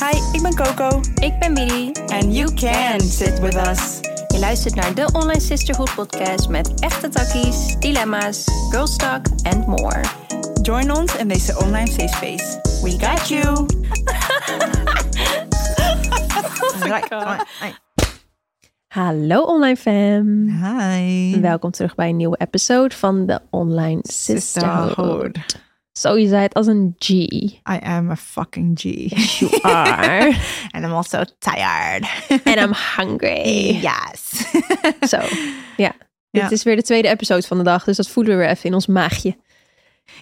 Hi, ik ben Coco. Ik ben Billy. And you can sit with us. Je luistert naar de Online Sisterhood podcast met echte takkies, dilemma's, girls talk and more. Join ons in deze online safe space. We got you. Hallo online fam. Hi. Welkom terug bij een nieuwe episode van de Online Sisterhood. Sisterhood. Zo, je zei het als een G. I am a fucking G. You are. And I'm also tired. And I'm hungry. Yes. Zo, ja. Ja. Dit is weer de tweede episode van de dag, dus dat voelen we weer even in ons maagje.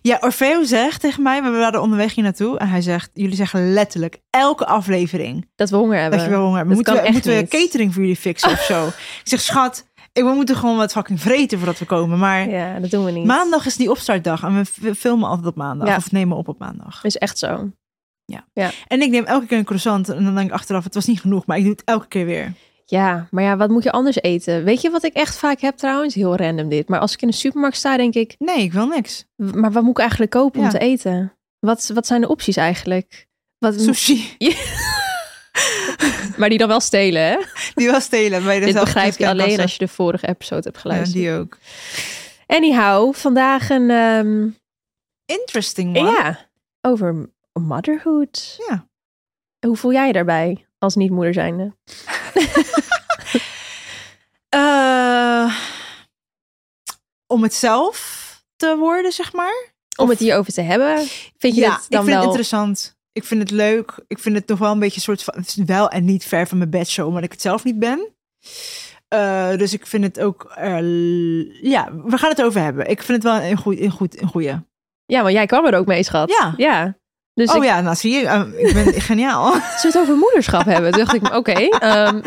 Ja, Orfeo zegt tegen mij, we waren onderweg hier naartoe. En hij zegt, jullie zeggen letterlijk elke aflevering Dat we honger hebben. dat je wel honger hebt. Moeten, we, moeten we catering voor jullie fixen of zo? Ik zeg, schat, we moeten gewoon wat fucking vreten voordat we komen. Maar Ja, dat doen we niet. maandag is die opstartdag. En we filmen altijd op maandag. Ja. Of nemen op op maandag. is echt zo. En ik neem elke keer een croissant. En dan denk ik achteraf, het was niet genoeg. Maar ik doe het elke keer weer. Ja, maar ja, wat moet je anders eten? Weet je wat ik echt vaak heb trouwens? Heel random dit. Maar als ik in de supermarkt sta, denk ik... Nee, ik wil niks. Maar wat moet ik eigenlijk kopen Ja. om te eten? Wat, wat zijn de opties eigenlijk? Wat, Sushi. Maar die dan wel stelen, hè? Die wel stelen. Bij Dit begrijp je alleen als je de vorige episode hebt Ja, geluisterd. die ook. Anyhow, vandaag een... ehm, Interesting one. ja, over motherhood. Ja. Hoe voel jij je daarbij als niet-moeder zijnde? Eh, om het zelf te worden, zeg maar. Om het hierover te hebben, vind je ja, het dan ik vind wel... het interessant. Ik vind het leuk. Ik vind het nog wel een beetje een soort van... Het is wel en niet ver van mijn bedshow, omdat ik het zelf niet ben. Eh, dus ik vind het ook... eh, ja, we gaan het over hebben. Ik vind het wel een, goed, een, goed, een goeie. Ja, maar jij kwam er ook mee, schat. Ja. Ja. Dus oh ik, ja, nou zie je, eh, ik ben geniaal. als we het over moederschap hebben, toen dacht ik, oké, ehm,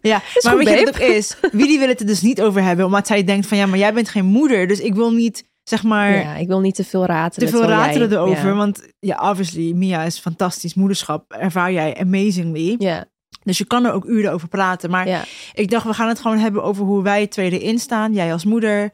Ja, Is maar weet je wat het ook is? Wie wil het er dus niet over hebben, omdat zij denkt van ja, maar jij bent geen moeder, dus ik wil niet zeg maar ja, ik wil niet te veel ratelen. te veel ratelen jij- erover, Ja. want ja, obviously Mia is fantastisch moederschap, ervaar jij amazingly, Ja, dus je kan er ook uren over praten. Maar ja. ik dacht we gaan het gewoon hebben over hoe wij twee erin staan, jij als moeder.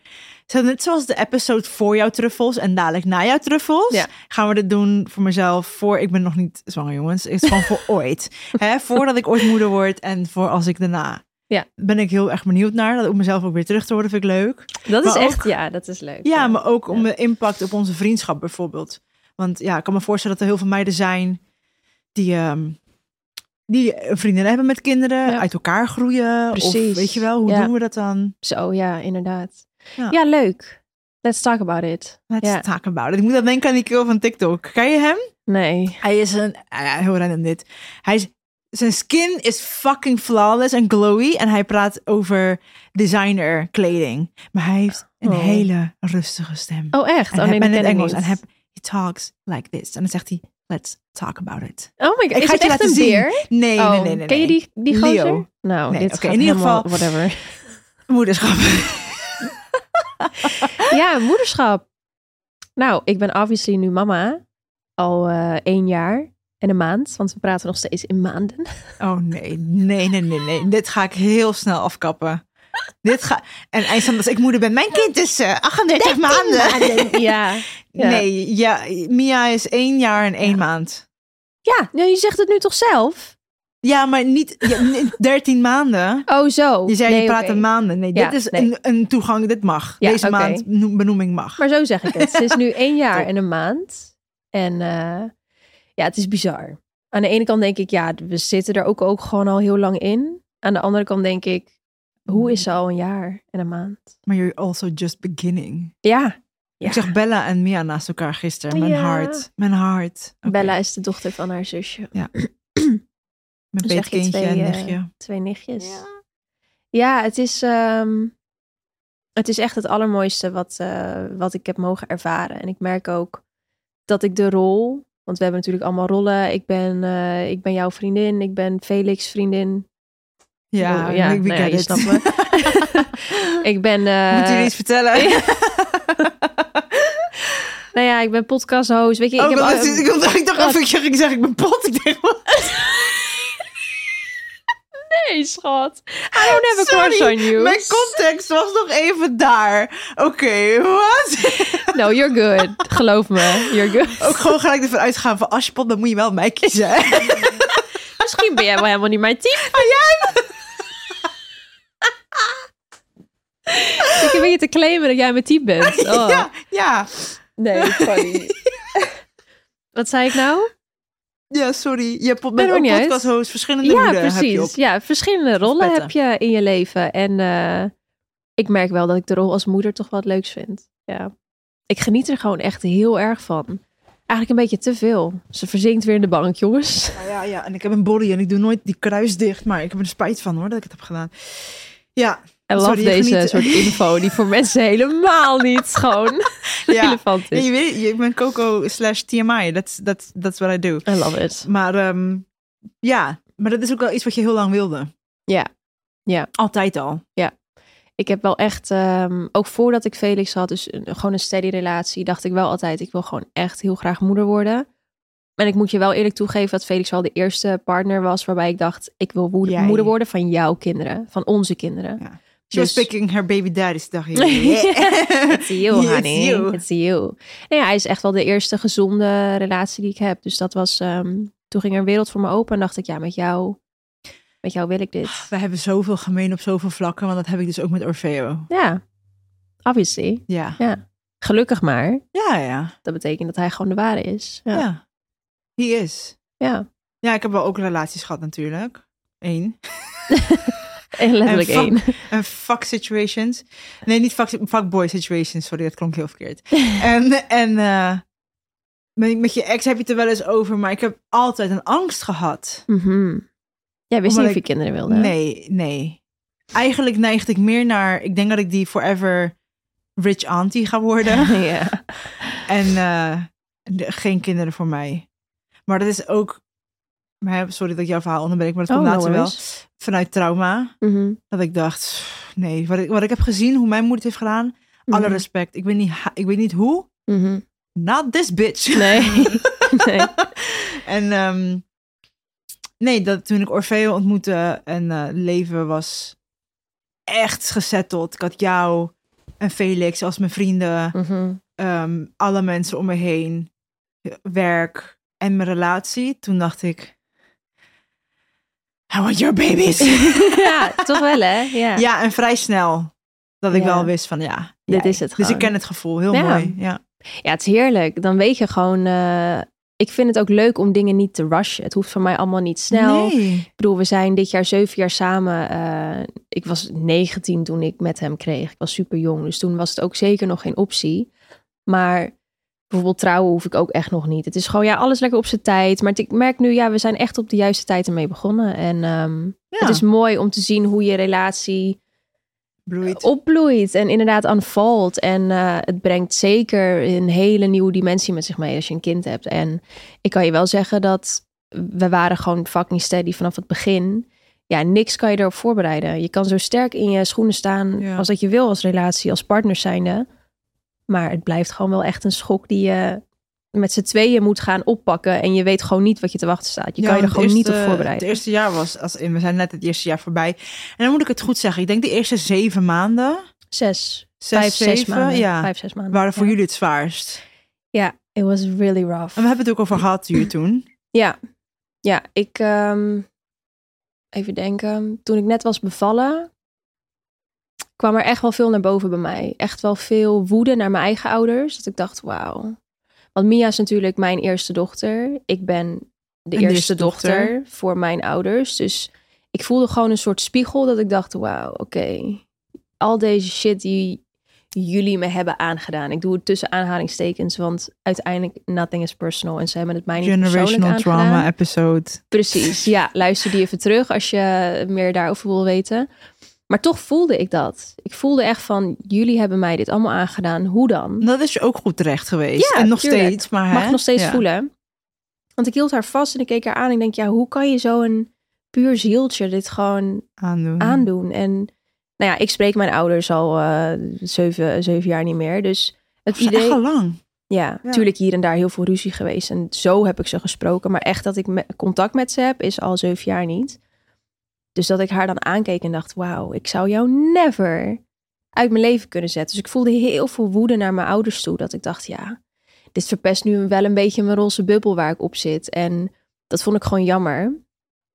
Net zoals de episode voor jouw truffels en dadelijk na jouw truffels, Ja. gaan we dit doen voor mezelf. Voor ik ben nog niet zwanger, jongens. Het is gewoon voor ooit. Hè, voordat ik ooit moeder word en voor als ik daarna. Ja. Ben ik heel erg benieuwd naar. Dat ook mezelf ook weer terug te horen, vind ik leuk. Dat is echt, ook- ja, dat is leuk. Ja, maar ook om de impact op onze vriendschap bijvoorbeeld. Want ja, ik kan me voorstellen dat er heel veel meiden zijn die, ehm, die een vriendin hebben met kinderen, Ja. uit elkaar groeien. Precies. Of weet je wel, hoe Ja. doen we dat dan? Zo, ja, inderdaad. Ja. Ja, leuk. Let's talk about it. Let's talk about it. Ik moet dan denken aan die kill van TikTok. Ken je hem? Nee. Hij is een, heel random dit. Hij is, zijn skin is fucking flawless en glowy. En hij praat over designer kleding. Maar hij heeft een Oh. hele rustige stem. Oh, echt? En oh, hij nee, in het Engels. En hij he talks like this. En dan zegt hij, let's talk about it. Oh my god, Ik is ga het je echt laten een zien. beer? Nee, oh, nee, nee, nee. Ken je die, die gozer? Leo. Nou, Nee, dit oké, gaat in ieder geval- Whatever. Moederschap. ja, moederschap. Nou, ik ben obviously nu mama. Al eh, één jaar en een maand. Want we praten nog steeds in maanden. Oh nee, nee, nee, nee, nee. Dit ga ik heel snel afkappen. Dit ga... En eindstand als ik moeder ben, mijn kind is eh 38 maanden. Ja. Ja. Nee, ja, Mia is één jaar en één maand. Ja, nou, je zegt het nu toch zelf? Ja, maar niet ja, niet 13 maanden. Oh, zo. Je zei Nee, je praat maanden. Nee, dit is nee. een, een toegang, dit mag. Deze maand noem- benoeming mag. Maar zo zeg ik het. Ze is nu één jaar en een maand. En eh, ja, het is bizar. Aan de ene kant denk ik, ja, we zitten er ook, ook gewoon al heel lang in. Aan de andere kant denk ik, hoe is ze al een jaar en een maand? Maar you're also just beginning. Ja. ja. Ik zag Bella en Mia naast elkaar gisteren. Mijn Ja. hart. Mijn hart. Bella is de dochter van haar zusje. Mijn Dan zeg je peetkindje twee, en eh, nichtje. Twee nichtjes. Ja, het is, ehm, het is echt het allermooiste wat, eh, wat ik heb mogen ervaren. En ik merk ook dat ik de rol, want we hebben natuurlijk allemaal rollen. Ik ben, eh, ik ben jouw vriendin, ik ben Felix vriendin. Ja, ja, ik nou ja, je snapt me. ik ben. eh, Moet jullie iets vertellen? Nou ja, ik ben podcast host. Weet je, ik Oh, heb al- ik dacht, ik dacht Wat? even, ik zeggen, ik ben pot. Ik denk, wat? Nee, schat. I don't have a Sorry, on you. Mijn context was nog even daar. Oké, wat? No, you're good. Geloof me, you're good. Ook gewoon gelijk ervan uitgaan van als je pot, dan moet je wel mij kiezen. hè? Misschien ben jij wel helemaal niet mijn type. Ik heb je te claimen dat jij mijn type bent. Oh. Ja, ja. Nee, funny. Wat zei ik nou? Ja, sorry. Je hebt met ook podcast host verschillende Ja, hoeden heb je precies. op. Ja, verschillende rollen heb je in je leven. En eh, ik merk wel dat ik de rol als moeder toch wat leuks vind. Ja. Ik geniet er gewoon echt heel erg van. Eigenlijk een beetje te veel. Ze verzinkt weer in de bank, jongens. Nou ja, ja, en ik heb een body en ik doe nooit die kruis dicht, maar ik heb er spijt van hoor dat ik het heb gedaan. Ja, I love Sorry, deze geniet- soort info die voor mensen helemaal niet ja. relevant Ja, is. je weet, je bent Coco slash TMI. That's, that's, that's what I do. I love it. Maar ehm, ja, maar dat is ook wel iets wat je heel lang wilde. Ja. Ja. Altijd al. Ik heb wel echt, ehm, ook voordat ik Felix had, dus een- gewoon een steady relatie, dacht ik wel altijd, ik wil gewoon echt heel graag moeder worden. En ik moet je wel eerlijk toegeven dat Felix wel de eerste partner was waarbij ik dacht, ik wil woe- Jij. moeder worden van jouw kinderen, van onze kinderen. Ja. She was Dus- picking her baby daddy's, dacht je. It's you, It's honey. you. It's you. Nou ja, hij is echt wel de eerste gezonde relatie die ik heb. Dus dat was, ehm, toen ging er een wereld voor me open en dacht ik, ja, met jou, met jou wil ik dit. We hebben zoveel gemeen op zoveel vlakken, want dat heb ik dus ook met Orfeo. Ja, obviously. Ja. Ja. Gelukkig maar. Ja, ja. Dat betekent dat hij gewoon de ware is. Ja. Ja. He is. ja. Ja, ik heb wel ook relaties gehad natuurlijk. Eén. En letterlijk En één. En fuck situations. Nee, niet fuck, fuckboy situations. Sorry, dat klonk heel verkeerd. en en eh, met, met je ex heb je het er wel eens over, maar ik heb altijd een angst gehad. Mhm. Jij wist Omdat niet of je kinderen wilde. Nee, nee. Eigenlijk neigde ik meer naar, ik denk dat ik die forever rich auntie ga worden. ja. en eh, geen kinderen voor mij. Maar dat is ook, maar, sorry dat ik jouw verhaal onderbreek, maar dat Oh, komt no later wel. Vanuit trauma. Mhm. Dat ik dacht, nee, wat ik, wat ik heb gezien, hoe mijn moeder het heeft gedaan, alle Mhm. respect. Ik weet niet, ik weet niet hoe. Mhm. Not this bitch. Nee. nee. en ehm, nee, dat, toen ik Orfeo ontmoette en eh, leven was echt gesetteld. Ik had jou en Felix als mijn vrienden, ehm, alle mensen om me heen, werk en mijn relatie. Toen dacht ik, I want your babies. ja, toch wel hè? Ja. ja, en vrij snel dat ik Ja. wel wist van ja, Dit jij. is het Dus ik ken het gevoel, heel Ja. mooi. Ja. Ja, het is heerlijk. Dan weet je gewoon... eh, ik vind het ook leuk om dingen niet te rushen. Het hoeft voor mij allemaal niet snel. Nee. Ik bedoel, we zijn dit jaar zeven jaar samen. Eh, ik was 19 toen ik met hem kreeg. Ik was super jong, dus toen was het ook zeker nog geen optie. Maar bijvoorbeeld trouwen hoef ik ook echt nog niet. Het is gewoon, ja, alles lekker op zijn tijd. Maar ik merk nu, ja, we zijn echt op de juiste tijd ermee begonnen. En ehm, Ja. het is mooi om te zien hoe je relatie Bloeit. opbloeit en inderdaad aanvalt. En eh, het brengt zeker een hele nieuwe dimensie met zich mee als je een kind hebt. En ik kan je wel zeggen dat we waren gewoon fucking steady vanaf het begin. Ja, niks kan je erop voorbereiden. Je kan zo sterk in je schoenen staan Ja. als dat je wil als relatie, als partners zijnde. Maar het blijft gewoon wel echt een schok die je met z'n tweeën moet gaan oppakken. En je weet gewoon niet wat je te wachten staat. Je Ja, kan je er gewoon niet op voorbereiden. Het eerste jaar was, als in, we zijn net het eerste jaar voorbij. En dan moet ik het goed zeggen. Ik denk de eerste zeven maanden, Zes, zes, vijf, zeven, zes maanden. ja, Vijf, zes maanden. waren voor ja. jullie het zwaarst. Ja, it was really rough. En we hebben het ook over gehad hier toen. Ja, ja ik ehm, even denken. Toen ik net was bevallen, kwam er echt wel veel naar boven bij mij. Echt wel veel woede naar mijn eigen ouders. Dat ik dacht, wauw. Want Mia is natuurlijk mijn eerste dochter. Ik ben de eerste dochter. dochter. voor mijn ouders. Dus ik voelde gewoon een soort spiegel dat ik dacht, wauw, oké. Al deze shit die jullie me hebben aangedaan. Ik doe het tussen aanhalingstekens, want uiteindelijk nothing is personal. En ze hebben het mij niet Generational trauma episode. Precies, ja. Luister die even terug als je meer daarover wil weten. Maar toch voelde ik dat. Ik voelde echt van, jullie hebben mij dit allemaal aangedaan. Hoe dan? Dat is je ook goed terecht geweest. Ja, en nog tuurlijk. steeds. Maar Mag hè? nog steeds Ja. voelen. Want ik hield haar vast en ik keek haar aan. En ik denk, ja, hoe kan je zo'n puur zieltje dit gewoon Aandoen. aandoen? En nou ja, ik spreek mijn ouders al eh, zeven, zeven jaar niet meer. Dus het Dat is echt idee... al lang. Ja, Ja. natuurlijk hier en daar heel veel ruzie geweest. En zo heb ik ze gesproken. Maar echt dat ik me- contact met ze heb, is al zeven jaar niet. Dus dat ik haar dan aankeek en dacht, wauw, ik zou jou never uit mijn leven kunnen zetten. Dus ik voelde heel veel woede naar mijn ouders toe. Dat ik dacht, ja, dit verpest nu wel een beetje mijn roze bubbel waar ik op zit. En dat vond ik gewoon jammer.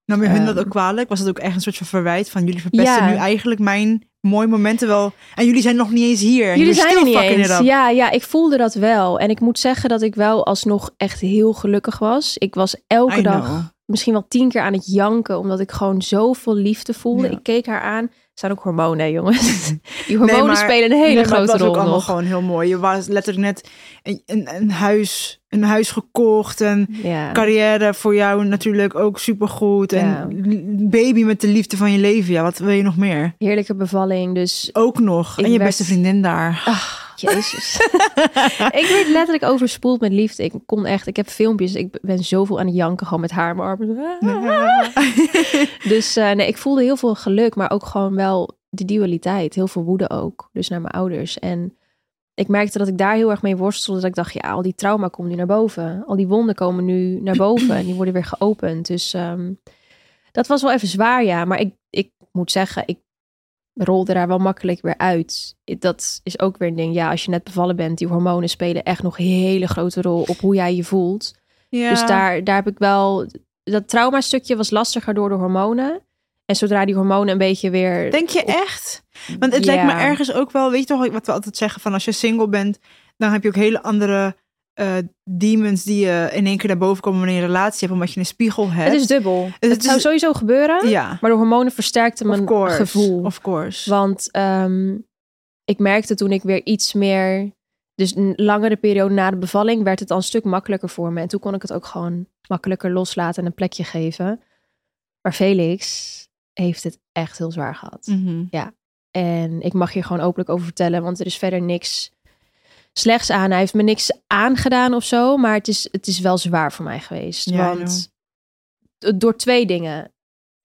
Nou, maar hun dat Ehm. ook kwalijk? Was het ook echt een soort van verwijt van jullie verpesten Ja. nu eigenlijk mijn mooie momenten wel. En jullie zijn nog niet eens hier. En Jullie zijn er niet eens. Ja, ja, ik voelde dat wel. En ik moet zeggen dat ik wel alsnog echt heel gelukkig was. Ik was elke I dag know. Misschien wel tien keer aan het janken, omdat ik gewoon zoveel liefde voelde. Ja. Ik keek haar aan. Het zijn ook hormonen, jongens. Die hormonen maar- spelen een hele Nee, grote het was rol ook allemaal gewoon heel mooi. Je was letterlijk net een, een, een, huis, een huis gekocht. En Ja. carrière voor jou natuurlijk ook supergoed. En Ja. baby met de liefde van je leven. Ja, wat wil je nog meer? Heerlijke bevalling, dus Ook nog. En je werd- beste vriendin daar. Jezus. ik werd letterlijk overspoeld met liefde. Ik kon echt, ik heb filmpjes. Ik ben zoveel aan het janken, gewoon met haar mijn armen. Dus eh, nee, ik voelde heel veel geluk, maar ook gewoon wel de dualiteit. Heel veel woede ook. Dus naar mijn ouders. En ik merkte dat ik daar heel erg mee worstelde. Dat ik dacht, ja, al die trauma komt nu naar boven. Al die wonden komen nu naar boven en die worden weer geopend. Dus ehm, dat was wel even zwaar, ja. Maar ik, ik moet zeggen, ik rolde daar wel makkelijk weer uit. Dat is ook weer een ding. Ja, als je net bevallen bent, die hormonen spelen echt nog een hele grote rol op hoe jij je voelt. Ja. Dus daar, daar heb ik wel... Dat trauma-stukje was lastiger door de hormonen. En zodra die hormonen een beetje weer... Denk je echt? Want het lijkt me ergens ook wel, weet je toch wat we altijd zeggen van als je single bent, dan heb je ook hele andere eh, demons die je in één keer naar boven komen wanneer je een relatie hebt, omdat je een spiegel hebt. Het is dubbel. Het, het zou is- sowieso gebeuren. ja, Maar de hormonen versterkten mijn course, gevoel. of course. Want ehm, ik merkte toen ik weer iets meer... Dus een langere periode na de bevalling werd het al een stuk makkelijker voor me. En toen kon ik het ook gewoon makkelijker loslaten en een plekje geven. Maar Felix heeft het echt heel zwaar gehad. Mhm. En ik mag hier gewoon openlijk over vertellen, want er is verder niks slechts aan. Hij heeft me niks aangedaan of zo, maar het is, het is wel zwaar voor mij geweest. Ja, want door twee dingen.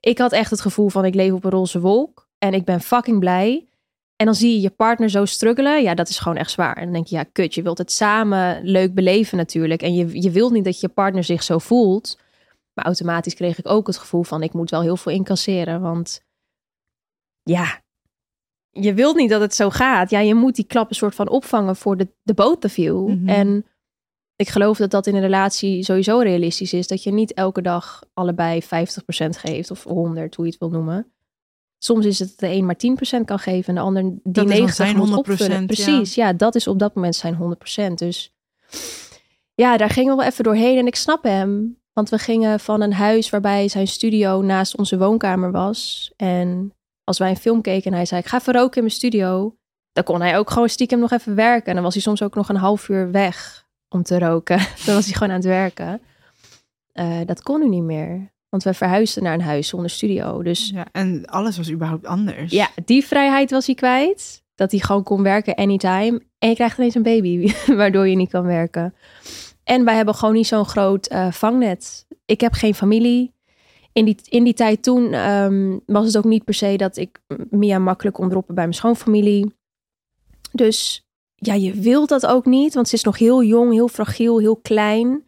Ik had echt het gevoel van ik leef op een roze wolk en ik ben fucking blij. En dan zie je je partner zo struggelen. Ja, dat is gewoon echt zwaar. En dan denk je, ja, kut, je wilt het samen leuk beleven natuurlijk. En je, je wilt niet dat je partner zich zo voelt. Maar automatisch kreeg ik ook het gevoel van ik moet wel heel veel incasseren. Want ja, je wilt niet dat het zo gaat. Ja, je moet die klap een soort van opvangen voor de, de both of you. Mhm. En ik geloof dat dat in een relatie sowieso realistisch is. Dat je niet elke dag allebei 50% geeft of 100, hoe je het wil noemen. Soms is het dat de een maar 10% kan geven en de ander die Dat is dan 90 zijn moet 100%, opvullen. Precies, ja. dat is op dat moment zijn 100%. Dus ja, daar gingen we wel even doorheen en ik snap hem. Want we gingen van een huis waarbij zijn studio naast onze woonkamer was. En als wij een film keken en hij zei, ik ga even roken in mijn studio. Dan kon hij ook gewoon stiekem nog even werken. En dan was hij soms ook nog een half uur weg om te roken. dan was hij gewoon aan het werken. Eh, dat kon nu niet meer. Want we verhuisden naar een huis zonder studio. Dus Ja, en alles was überhaupt anders. ja, die vrijheid was hij kwijt. Dat hij gewoon kon werken anytime. En je krijgt ineens een baby, waardoor je niet kan werken. En wij hebben gewoon niet zo'n groot eh, vangnet. Ik heb geen familie. In die, in die tijd toen ehm, was het ook niet per se dat ik Mia makkelijk kon droppen bij mijn schoonfamilie. Dus ja, je wilt dat ook niet, want ze is nog heel jong, heel fragiel, heel klein.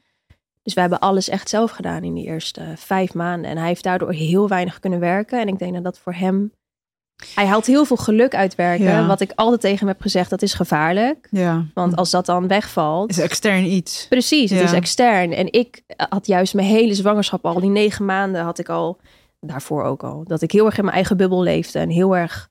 Dus we hebben alles echt zelf gedaan in die eerste vijf maanden. En hij heeft daardoor heel weinig kunnen werken. En ik denk dat dat voor hem... Hij haalt heel veel geluk uit werken. Ja. Wat ik altijd tegen hem heb gezegd, dat is gevaarlijk. Ja. Want als dat dan wegvalt... is extern iets. Precies, het Ja. is extern. En ik had juist mijn hele zwangerschap al, die negen maanden had ik al, daarvoor ook al, dat ik heel erg in mijn eigen bubbel leefde en heel erg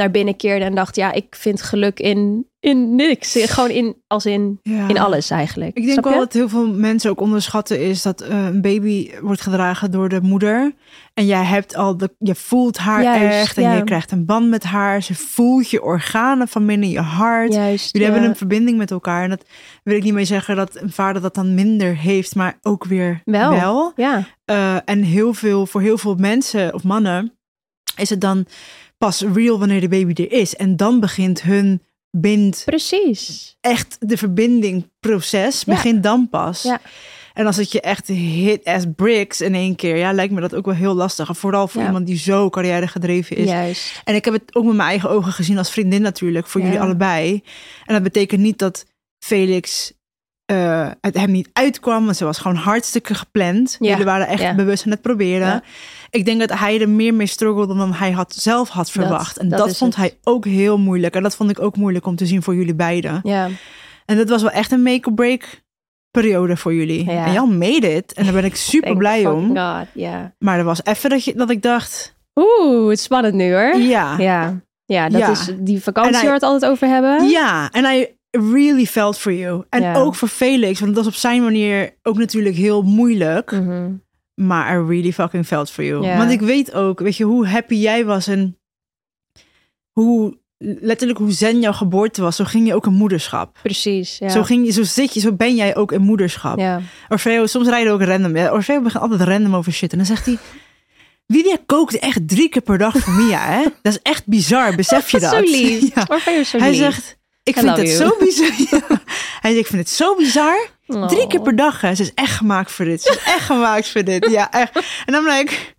naar binnen keerde en dacht, ja, ik vind geluk in, in niks. Gewoon in, als in, Ja. in alles eigenlijk. Ik denk wel dat heel veel mensen ook onderschatten is dat eh, een baby wordt gedragen door de moeder. En jij hebt al de, je voelt haar Juist, echt en ja. je krijgt een band met haar. Ze voelt je organen van binnen je hart. Juist. Jullie ja. hebben een verbinding met elkaar. En dat wil ik niet mee zeggen dat een vader dat dan minder heeft, maar ook weer Wel. wel. Ja, Eh, en heel veel, voor heel veel mensen of mannen is het dan pas real wanneer de baby er is. En dan begint hun bind, Precies. echt de verbindingproces, Ja. begint dan pas. Ja. En als het je echt hit as bricks in één keer, ja, lijkt me dat ook wel heel lastig. En Vooral voor Ja. iemand die zo carrière gedreven is. Juist. En ik heb het ook met mijn eigen ogen gezien als vriendin natuurlijk, voor jullie allebei. En dat betekent niet dat Felix eh, het hem niet uitkwam, want ze was gewoon hartstikke gepland. Ja. Jullie waren echt Ja. bewust aan het proberen. Ja. Ik denk dat hij er meer mee struggelde dan hij had, zelf had verwacht. en dat vond het. hij ook heel moeilijk. En dat vond ik ook moeilijk om te zien voor jullie beiden. Ja. En dat was wel echt een make-or-break periode voor jullie. En Jan made it. En daar ben ik super blij om. God, ja. Maar er was even dat, je, dat ik dacht, Oeh, het is spannend nu hoor. ja. Ja. Ja, dat is die vakantie hij- waar we het altijd over hebben. Ja, en I really felt for you. En ook voor Felix, want dat was op zijn manier ook natuurlijk heel moeilijk. Mhm. Maar I really fucking felt for you. Want ik weet ook, weet je, hoe happy jij was en hoe letterlijk hoe zen jouw geboorte was. Zo ging je ook in moederschap. Precies, ja. Zo, ging je, zo zit je, zo ben jij ook in moederschap. ja. Orfeo, soms rijden we ook random. Ja, Orfeo begint altijd random over shit. En dan zegt hij... Kookt echt drie keer per dag voor Mia, hè? Dat is echt bizar, besef je dat? Zo lief. Ja. Orfeo is zo Hij zegt, ik vind het zo bizar. Hij zegt, ik vind het zo bizar. Oh. Drie keer per dag, hè. Ze is echt gemaakt voor dit. Ze is echt gemaakt voor dit. Ja, echt. En dan ben ik...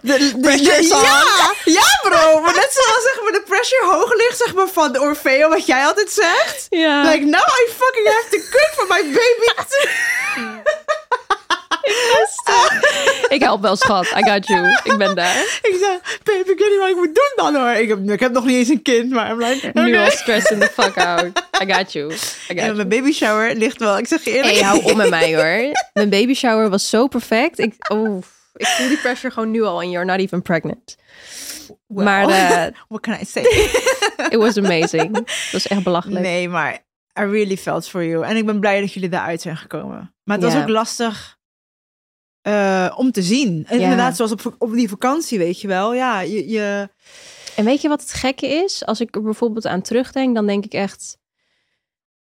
De, de, ja, ja, bro. Maar net zoals zeg maar, de pressure hoog ligt, zeg maar, van Orfeo, wat jij altijd zegt. Ja. Like, now I fucking have to cook for my baby. Ik help wel, schat. I got you. Ik ben daar. ik zei, baby, ik weet niet wat ik moet doen dan hoor. Ik heb, ik heb nog niet eens een kind, maar I'm like, Nu al stressing the fuck out. I got you. I got you. mijn baby shower ligt wel, ik zeg je eerlijk. Hey, hou op met mij hoor. Mijn baby shower was zo perfect. Ik, oh, ik voel die pressure gewoon nu al en you're not even pregnant. Well, Maar eh, what can I say? it was amazing. Het was echt belachelijk. Nee, maar I really felt for you. En ik ben blij dat jullie daaruit zijn gekomen. Maar het was Ja. ook lastig eh, om te zien. En Ja. inderdaad, zoals op, op die vakantie, weet je wel. Ja, je, je En weet je wat het gekke is? Als ik er bijvoorbeeld aan terugdenk, dan denk ik echt...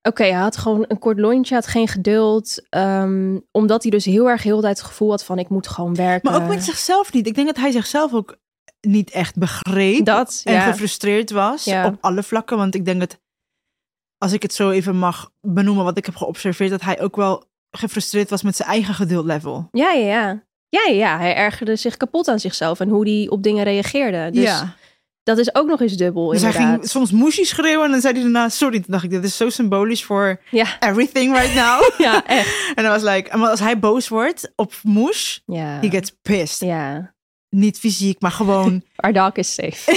Oké, hij had gewoon een kort lontje, had geen geduld. ehm, omdat hij dus heel erg heel de tijd het gevoel had van... ik moet gewoon werken. maar ook met zichzelf niet. Ik denk dat hij zichzelf ook niet echt begreep. Dat, en ja. gefrustreerd was Ja. op alle vlakken. Want ik denk dat, als ik het zo even mag benoemen, wat ik heb geobserveerd, dat hij ook wel gefrustreerd was met zijn eigen geduldlevel. Ja, ja, ja. Ja, ja, ja. Hij ergerde zich kapot aan zichzelf en hoe hij op dingen reageerde. Dus ja. dat is ook nog eens dubbel, Dus hij inderdaad. ging soms moesje schreeuwen en dan zei hij daarna, sorry. Toen dacht ik, dit is zo symbolisch voor Ja, everything right now. ja, echt. en dan was like, als hij boos wordt op moes, Ja. he gets pissed. Ja. Niet fysiek, maar gewoon, Our dog is safe.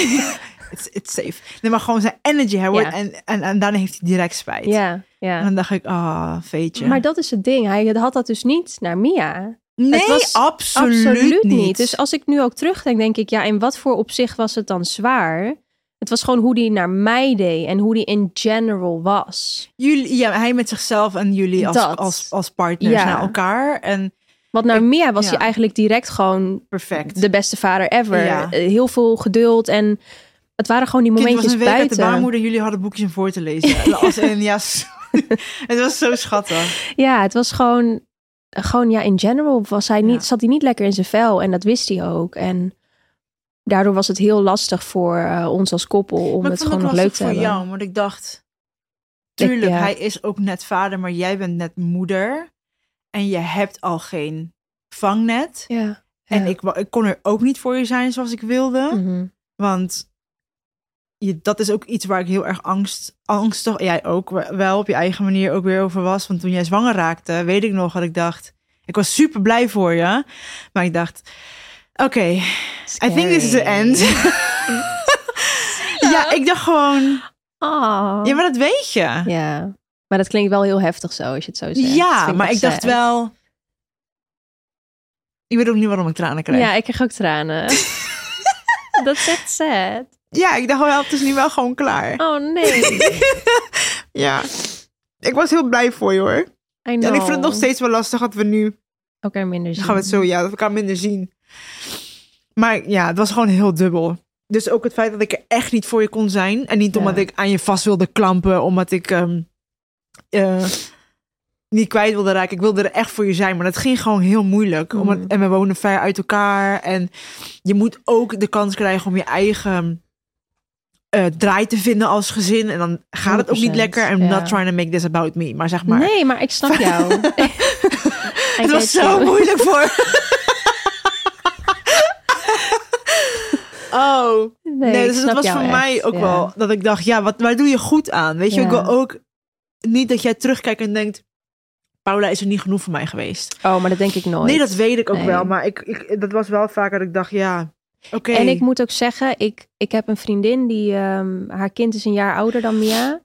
It's, it's safe. Nee, maar gewoon zijn energy. Ja. en, en, en daarna heeft hij direct spijt. ja, En ja. dan dacht ik, ah, veetje. Maar dat is het ding. Hij had dat dus niet naar Mia. nee, het was absoluut, Absoluut niet. niet. Dus als ik nu ook terugdenk, denk ik, ja, in wat voor opzicht was het dan zwaar? Het was gewoon hoe die naar mij deed en hoe die in general was. jullie, ja, hij met zichzelf en jullie als, Dat. als, als partners Ja. naar elkaar. En Want naar Ik- Mia was ja. hij eigenlijk direct gewoon perfect. de beste vader ever. Ja. Eh, Heel veel geduld en het waren gewoon die Kind was momentjes een week uit de buiten. baarmoeder jullie hadden boekjes om voor te lezen. Als in, ja, het was zo schattig. Ja, het was gewoon, gewoon ja, in general was hij niet, Ja. zat hij niet lekker in zijn vel en dat wist hij ook. En daardoor was het heel lastig voor eh, ons als koppel om het gewoon het nog leuk lastig te voor hebben. jou, want ik dacht... Ik- Tuurlijk, ja. hij is ook net vader, maar jij bent net moeder. En je hebt al geen vangnet. Ja. En ik kon er ook niet voor je zijn zoals ik wilde. Mhm. Want je, dat is ook iets waar ik heel erg angst, angstig, jij ook we- wel op je eigen manier ook weer over was. Want toen jij zwanger raakte, weet ik nog dat ik dacht, ik was super blij voor je. Maar ik dacht, oké, I think this is the end. ja, ik dacht gewoon, Ah. ja, maar dat weet je. Ja. Maar dat klinkt wel heel heftig zo, als je het zo zegt. Ja, maar ik dacht wel, ik weet ook niet waarom ik tranen krijg. Ja, ik krijg ook tranen. dat is echt sad. Ja, ik dacht wel, het is nu wel gewoon klaar. Oh nee. Ja, ik was heel blij voor je hoor. I know. En ik vind het nog steeds wel lastig dat we nu Elkaar minder zien. Gaan we het zo, ja, dat we elkaar minder zien. Maar ja, het was gewoon heel dubbel. Dus ook het feit dat ik er echt niet voor je kon zijn. En niet Ja. omdat ik aan je vast wilde klampen, omdat ik. ehm, eh, niet kwijt wilde raken. Ik wilde er echt voor je zijn, maar dat ging gewoon heel moeilijk. Omdat, Mhm. en we wonen ver uit elkaar. En je moet ook de kans krijgen om je eigen eh, draai te vinden als gezin. En dan gaat het ook niet 100%, lekker. I'm ja. not trying to make this about me. Maar zeg maar, Nee, maar ik snap jou. het was zo moeilijk voor. oh, Nee, dus het snap was voor echt, mij ook ja. wel dat ik dacht, ja, wat, waar doe je goed aan? Weet je, Ja. ik wil ook niet dat jij terugkijkt en denkt, Paula is er niet genoeg voor mij geweest. Oh, maar dat denk ik nooit. Nee, dat weet ik ook Nee. wel, maar ik, ik, dat was wel vaker dat ik dacht, ja, En ik moet ook zeggen, ik, ik heb een vriendin die, ehm, haar kind is een jaar ouder dan Mia.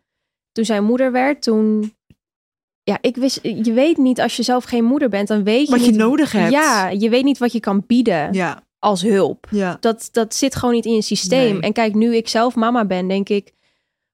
Toen zij moeder werd, toen, ja, ik wist, je weet niet als je zelf geen moeder bent, dan weet je wat je nodig hebt. Ja, je weet niet wat je kan bieden ja, als hulp. ja. Dat, dat zit gewoon niet in je systeem. Nee. En kijk, nu ik zelf mama ben, denk ik,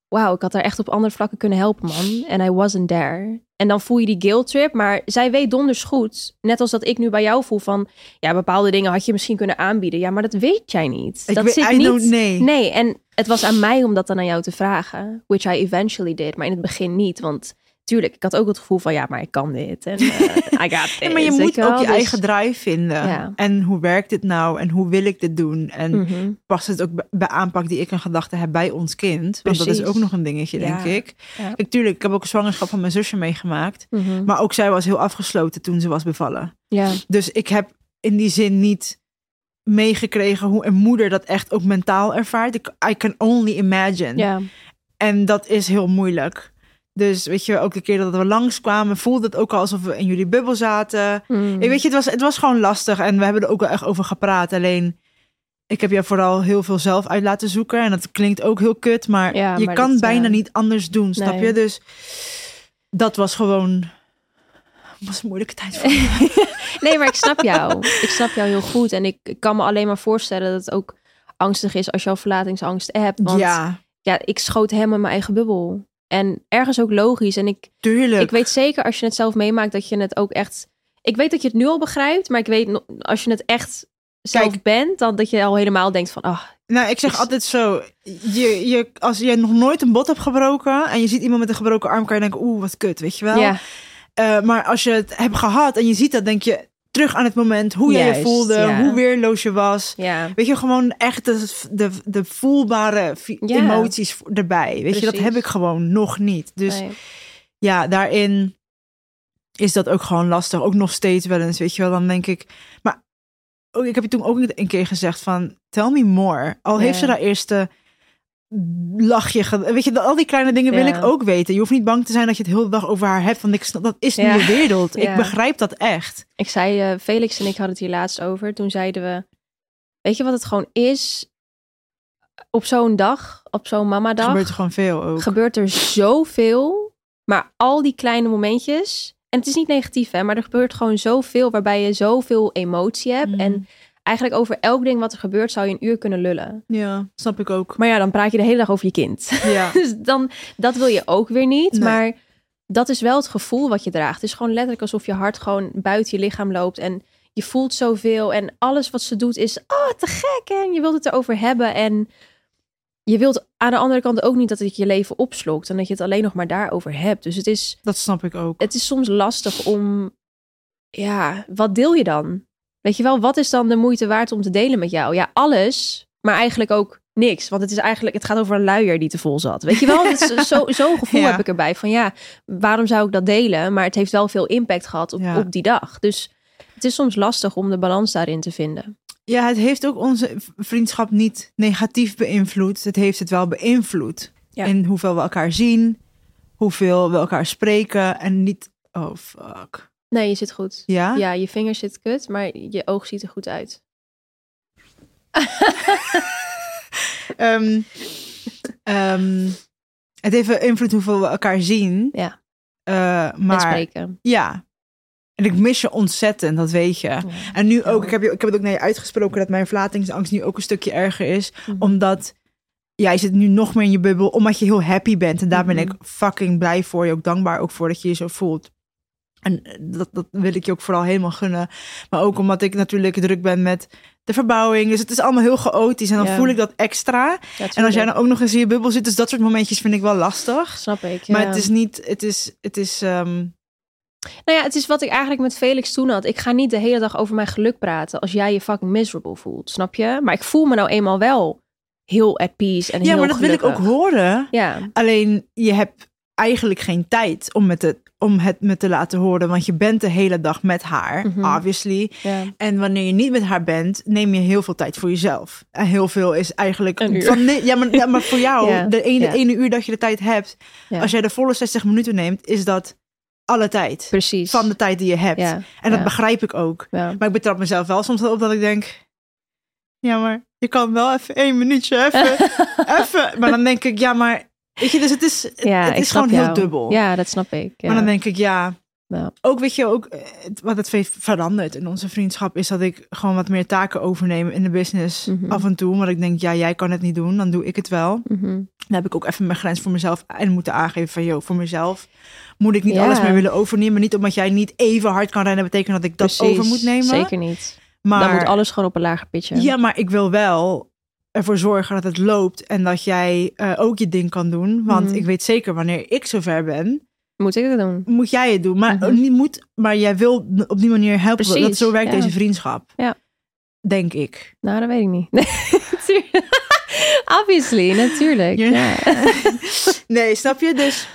wauw, ik had haar echt op andere vlakken kunnen helpen, man. En I wasn't there. En dan voel je die guilt trip, maar zij weet donders goed. Net als dat ik nu bij jou voel van, ja, bepaalde dingen had je misschien kunnen aanbieden. Ja, maar dat weet jij niet. Ik dat weet, zit I niet. don't- nee. Nee, en het was aan mij om dat dan aan jou te vragen. Which I eventually did, maar in het begin niet. Want tuurlijk, ik had ook het gevoel van, ja, maar ik kan dit. En eh, I got. Ja, maar je moet wel? ook je Dus- eigen draai vinden. Ja. En hoe werkt dit nou? En hoe wil ik dit doen? En Mhm. past het ook bij- aanpak die ik in gedachten heb bij ons kind? Want dat is ook nog een dingetje, Ja. denk ik. Ja. Kijk, tuurlijk, ik heb ook een zwangerschap van mijn zusje meegemaakt. Mhm. Maar ook zij was heel afgesloten toen ze was bevallen. Ja, Dus ik heb in die zin niet meegekregen hoe een moeder dat echt ook mentaal ervaart. Ik, I can only imagine. ja. En dat is heel moeilijk. Dus weet je, ook de keer dat we langskwamen, voelde het ook al alsof we in jullie bubbel zaten. Mm. Ik weet je, het was, het was gewoon lastig en we hebben er ook wel echt over gepraat. Alleen, ik heb je vooral heel veel zelf uit laten zoeken. En dat klinkt ook heel kut, maar Ja, je maar kan dat, bijna eh, niet anders doen, snap nee. je? Dus dat was gewoon... was een moeilijke tijd voor me. Nee, maar ik snap jou. Ik snap jou heel goed. En ik, ik kan me alleen maar voorstellen dat het ook angstig is als je al verlatingsangst hebt. Want ja. ja, ik schoot helemaal in mijn eigen bubbel. En ergens ook logisch. En ik, tuurlijk. ik weet zeker als je het zelf meemaakt dat je het ook echt... Ik weet dat je het nu al begrijpt, maar ik weet als je het echt zelf Kijk. bent, dan dat je al helemaal denkt van, ah, Nou, ik zeg Is- altijd zo. Je, je, als je nog nooit een bot hebt gebroken en je ziet iemand met een gebroken arm, kan je denken, oeh, wat kut, weet je wel. ja, Eh, maar als je het hebt gehad en je ziet dat, denk je terug aan het moment, hoe jij je voelde, ja. hoe weerloos je was. ja, Weet je, gewoon echt de, de, de voelbare Ja. emoties erbij. Weet je, dat heb ik gewoon nog niet. Dus nee. ja, daarin is dat ook gewoon lastig. Ook nog steeds wel eens, weet je wel. Dan denk ik, maar ik heb je toen ook een keer gezegd van, tell me more. Al heeft ze daar eerste lachje, ge- weet je, al die kleine dingen wil Ja. ik ook weten. Je hoeft niet bang te zijn dat je het heel de dag over haar hebt, want ik snap, dat is niet je wereld. Ik begrijp dat echt. Ik zei, eh, Felix en ik hadden het hier laatst over. Toen zeiden we, weet je wat het gewoon is? Op zo'n dag, op zo'n mamadag, gebeurt er gewoon veel ook. gebeurt er zoveel. Maar al die kleine momentjes, en het is niet negatief hè, maar er gebeurt gewoon zoveel waarbij je zoveel emotie hebt. Mm. En eigenlijk over elk ding wat er gebeurt zou je een uur kunnen lullen. Ja, snap ik ook. Maar ja, dan praat je de hele dag over je kind. Ja. Dus dan, dat wil je ook weer niet. Nee. Maar dat is wel het gevoel wat je draagt. Het is gewoon letterlijk alsof je hart gewoon buiten je lichaam loopt. En je voelt zoveel. En alles wat ze doet is, oh, te gek. En je wilt het erover hebben. En je wilt aan de andere kant ook niet dat het je leven opslokt. En dat je het alleen nog maar daarover hebt. Dus het is, Dat snap ik ook. het is soms lastig om, ja, wat deel je dan? Weet je wel, wat is dan de moeite waard om te delen met jou? Ja, alles, maar eigenlijk ook niks. Want het is eigenlijk, het gaat over een luier die te vol zat. Weet je wel, is zo, zo'n gevoel Ja. heb ik erbij van ja, waarom zou ik dat delen? Maar het heeft wel veel impact gehad op, Ja. op die dag. Dus het is soms lastig om de balans daarin te vinden. Ja, het heeft ook onze vriendschap niet negatief beïnvloed. Het heeft het wel beïnvloed. Ja. In hoeveel we elkaar zien, hoeveel we elkaar spreken en niet... Oh, fuck. Nee, je zit goed. Ja? Ja, je vinger zit kut, maar je oog ziet er goed uit. Ehm, ehm, het heeft invloed hoeveel we elkaar zien. Ja. Eh, En maar spreken. ja. En ik mis je ontzettend, dat weet je. Ja. En nu ook, ik heb, je- ik heb het ook naar je uitgesproken dat mijn verlatingsangst nu ook een stukje erger is. Mhm. Omdat ja, je zit nu nog meer in je bubbel, omdat je heel happy bent. En daar ben Mhm. ik fucking blij voor je. Ook dankbaar ook voor dat je je zo voelt. En eh, dat, dat wil ik je ook vooral helemaal gunnen. Maar ook omdat ik natuurlijk druk ben met de verbouwing. Dus het is allemaal heel chaotisch. En dan Ja. voel ik dat extra. Ja, En als jij dan ook nog eens in je bubbel zit, dus dat soort momentjes vind ik wel lastig. Snap ik. Maar het is niet, het is, het is, ehm, Nou ja, het is wat ik eigenlijk met Felix toen had. Ik ga niet de hele dag over mijn geluk praten als jij je fucking miserable voelt, snap je? Maar ik voel me nou eenmaal wel heel at peace en Ja, heel maar dat wil ik ook horen. Ja, Alleen je hebt eigenlijk geen tijd om, met het, om het me te laten horen. Want je bent de hele dag met haar, Mhm. obviously. En wanneer je niet met haar bent, neem je heel veel tijd voor jezelf. En heel veel is eigenlijk... Een uur. Van, nee, ja, maar, ja, maar voor jou, de ene, ene uur dat je de tijd hebt... Als jij de volle 60 minuten neemt, is dat alle tijd. precies. Van de tijd die je hebt. En dat begrijp ik ook. Maar ik betrap mezelf wel soms op dat ik denk... Ja, maar je kan wel even één minuutje, even, even. Maar dan denk ik, ja, maar... Weet je, dus het is, Ja, het is gewoon heel dubbel. Ja, dat snap ik. Ja. Maar dan denk ik, ja... Ja. Ook, weet je, ook eh, wat het heeft veranderd in onze vriendschap... is dat ik gewoon wat meer taken overneem in de business Mhm. af en toe. Want ik denk, ja, jij kan het niet doen, dan doe ik het wel. Mhm. Dan heb ik ook even mijn grens voor mezelf en moeten aangeven van, joh, voor mezelf moet ik niet Ja. alles meer willen overnemen. Niet omdat jij niet even hard kan rennen, betekent dat ik dat over moet nemen. Zeker niet. Maar Dan moet alles gewoon op een lager pitje. ja, maar ik wil wel ervoor zorgen dat het loopt en dat jij eh, ook je ding kan doen. Want Mhm. ik weet zeker wanneer ik zover ben, Moet ik het doen? moet jij het doen. Maar Mhm. niet moet, maar jij wil op die manier helpen. Precies, Dat zo werkt ja. deze vriendschap. Ja. Denk ik. Nou, dat weet ik niet. Nee. Obviously, natuurlijk. Ja. Nee, snap je? Dus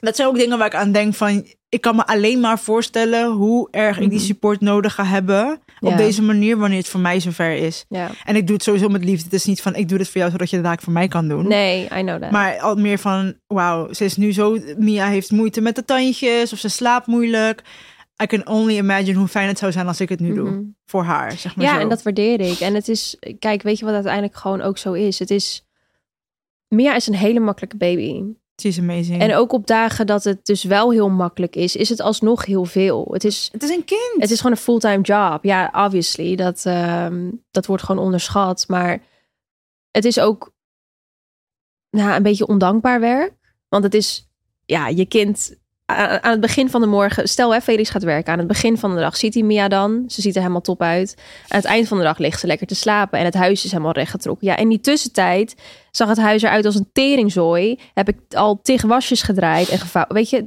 dat zijn ook dingen waar ik aan denk van... Ik kan me alleen maar voorstellen hoe erg ik die Mhm. support nodig ga hebben... op Ja. deze manier wanneer het voor mij zover is. ja. En ik doe het sowieso met liefde. Het is niet van ik doe dit voor jou zodat je het daar voor mij kan doen. Nee, I know that. Maar al meer van, wauw, ze is nu zo... Mia heeft moeite met de tandjes of ze slaapt moeilijk. I can only imagine hoe fijn het zou zijn als ik het nu doe. Mhm. Voor haar, zeg maar Ja, zo. en dat waardeer ik. En het is, kijk, weet je wat uiteindelijk gewoon ook zo is? Het is, Mia is een hele makkelijke baby. She is amazing. En ook op dagen dat het dus wel heel makkelijk is, is het alsnog heel veel. Het is, het is een kind. het is gewoon een fulltime job. Ja, obviously. Dat, ehm, dat wordt gewoon onderschat. Maar het is ook nou, een beetje ondankbaar werk. Want het is, ja, je kind aan het begin van de morgen, stel hè, Felix gaat werken. Aan het begin van de dag ziet hij Mia dan. Ze ziet er helemaal top uit. Aan het eind van de dag ligt ze lekker te slapen. En het huis is helemaal rechtgetrokken. Ja, in die tussentijd zag het huis eruit als een teringzooi. Heb ik al tig wasjes gedraaid en gevouwen. Weet je,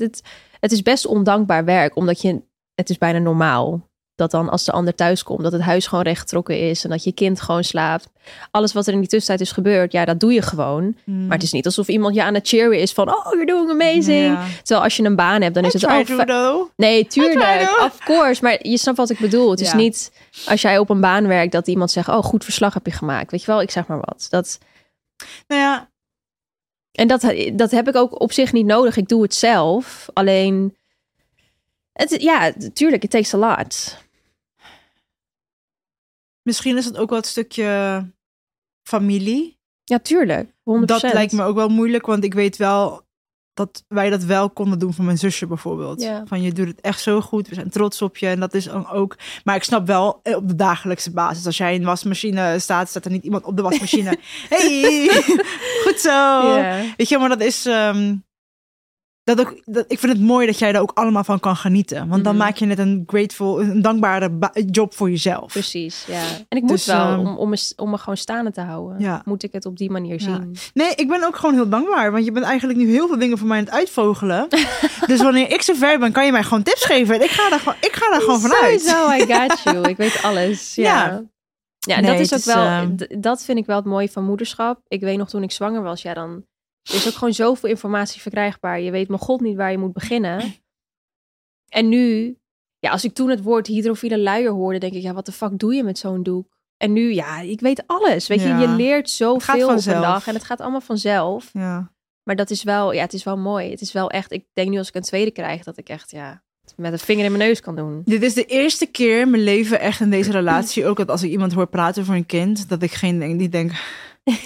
het is best ondankbaar werk. Omdat je, het is bijna normaal. Dat dan als de ander thuis komt, dat het huis gewoon rechtgetrokken is. En dat je kind gewoon slaapt. Alles wat er in die tussentijd is gebeurd, ja, dat doe je gewoon. Mm. Maar het is niet alsof iemand je aan het cheeren is van... Oh, you're doing amazing. Ja. Terwijl als je een baan hebt, dan is het... though. Nee, tuurlijk. Of course. Maar je snapt wat ik bedoel. Het is niet als jij op een baan werkt dat iemand zegt... Oh, goed verslag heb je gemaakt. Weet je wel, ik zeg maar wat. Dat, Nou ja, en dat, dat heb ik ook op zich niet nodig. Ik doe het zelf. Alleen... Het, ja, tuurlijk, it takes a lot. Misschien is het ook wel het stukje familie. Ja, tuurlijk. 100%. Dat lijkt me ook wel moeilijk, want ik weet wel dat wij dat wel konden doen van mijn zusje bijvoorbeeld. Ja. Van je doet het echt zo goed, we zijn trots op je en dat is dan ook. Maar ik snap wel eh, op de dagelijkse basis, als jij in de wasmachine staat, staat er niet iemand op de wasmachine. hey, goed zo. Weet je, maar dat is. ehm, dat ook, dat, ik vind het mooi dat jij er ook allemaal van kan genieten. Want dan Mhm. maak je net een grateful, een dankbare ba- job voor jezelf. Precies, ja. En ik moet Dus, wel, ehm, om, om, me, om me gewoon staande te houden, Ja. moet ik het op die manier Ja. zien. Nee, ik ben ook gewoon heel dankbaar. Want je bent eigenlijk nu heel veel dingen voor mij aan het uitvogelen. dus wanneer ik zo ver ben, kan je mij gewoon tips geven. En ik ga daar gewoon, ik ga daar gewoon vanuit. Sowieso, I got you. Ik weet alles. Ja. Ja. Nee, dat is ook is, wel, ehm, dat vind ik wel het mooie van moederschap. Ik weet nog toen ik zwanger was, ja, dan er is ook gewoon zoveel informatie verkrijgbaar. Je weet mijn god niet waar je moet beginnen. En nu, ja, als ik toen het woord hydrofiele luier hoorde, denk ik, ja, wat de fuck doe je met zo'n doek? En nu, ja, ik weet alles. Weet je, Ja. je leert zoveel op een dag en het gaat allemaal vanzelf. Ja. Maar dat is wel, ja, het is wel mooi. Het is wel echt, ik denk nu als ik een tweede krijg, dat ik echt, ja, met een vinger in mijn neus kan doen. Dit is de eerste keer in mijn leven echt in deze relatie. Ook dat als ik iemand hoor praten voor een kind, dat ik geen niet denk.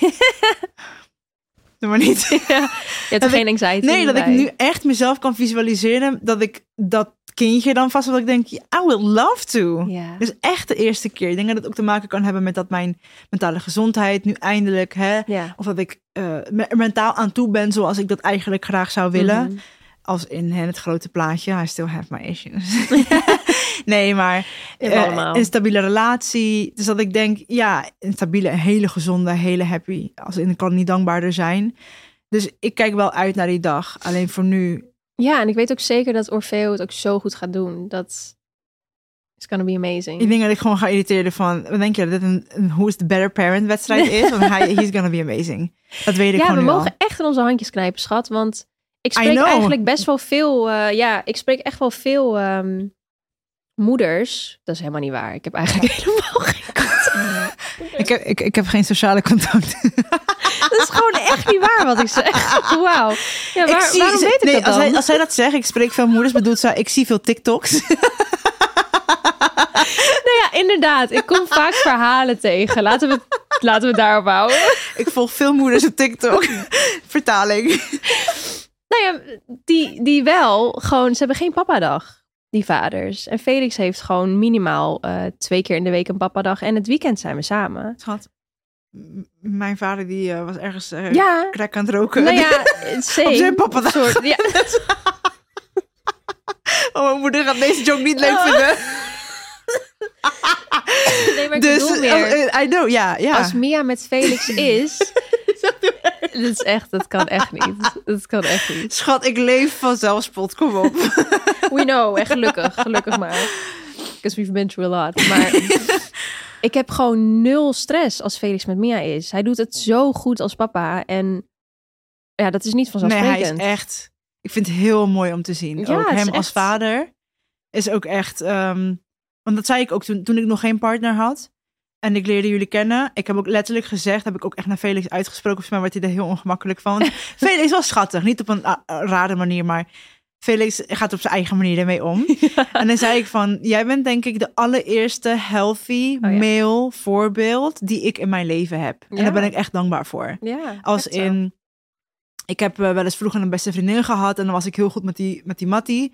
Doe maar niet. Ja, je hebt Dat geen anxiety Nee, dat ik nu echt mezelf kan visualiseren dat ik dat kindje dan vast, dat ik denk, I would love to. Ja. Dus echt de eerste keer. Ik denk dat het ook te maken kan hebben met dat mijn mentale gezondheid nu eindelijk, hè, ja. of dat ik er mentaal aan toe ben zoals ik dat eigenlijk graag zou willen. Mhm. Als in hè, het grote plaatje. I still have my issues. nee, maar allemaal. een stabiele relatie. Dus dat ik denk, ja, een stabiele, hele gezonde, hele happy. Als in, ik kan niet dankbaarder zijn. Dus ik kijk wel uit naar die dag. Alleen voor nu Ja, en ik weet ook zeker dat Orfeo het ook zo goed gaat doen. Dat is gonna be amazing. Ik denk dat ik gewoon ga irriteren van, denk je, dat dit een, een Who is the Better Parent wedstrijd is? Want hij, he's gonna be amazing. Dat weet ik ja, gewoon we nu al. mogen echt in onze handjes knijpen, schat. Want ik spreek eigenlijk best wel veel... eh, ja, ik spreek echt wel veel ehm, moeders. Dat is helemaal niet waar. Ik heb eigenlijk helemaal geen contact. Ik heb, ik, ik heb geen sociale contact. Dat is gewoon echt niet waar wat ik zeg. Wauw. Ja, waar, ik zie, waarom weet ik nee, dat als dan? hij, als hij dat zegt, ik spreek veel moeders, bedoelt zij, ik zie veel TikToks. Nou ja, inderdaad. Ik kom vaak verhalen tegen. Laten we, laten we daarop houden. ik volg veel moeders op TikTok. Vertaling. Nou ja, die, die wel. Gewoon, ze hebben geen papadag. Die vaders. En Felix heeft gewoon minimaal eh, twee keer in de week een papadag. En het weekend zijn we samen. Schat, mijn vader die eh, was ergens eh Ja. aan het roken. Nou ja, same. Op zijn papadag. Soort, ja. Oh, mijn moeder gaat deze joke niet leuk Oh. vinden. Nee, maar ik Dus, meer. oh, eh, I know, ja, ja. Als Mia met Felix is... Dat is echt, dat kan echt niet. Dat kan echt niet. Schat, ik leef van zelfspot, kom op. We know, echt gelukkig. Gelukkig maar. Because we've been through a lot. Maar ik heb gewoon nul stress als Felix met Mia is. Hij doet het zo goed als papa. En ja, dat is niet Nee, hij vanzelfsprekend. is echt... Ik vind het heel mooi om te zien. Ja, ook het hem als echt- vader is ook echt... ehm, want dat zei ik ook toen, toen ik nog geen partner had. En ik leerde jullie kennen. Ik heb ook letterlijk gezegd, heb ik ook echt naar Felix uitgesproken. Volgens mij werd hij er heel ongemakkelijk van. Felix was schattig. Niet op een ah, ah, rare manier, maar... Felix gaat op zijn eigen manier ermee om. En dan zei ik van, jij bent denk ik de allereerste healthy Oh ja. male voorbeeld die ik in mijn leven heb. En daar ben ik echt dankbaar voor. Ja, Als in, ik heb eh, wel eens vroeger een beste vriendin gehad en dan was ik heel goed met die, met die Mattie.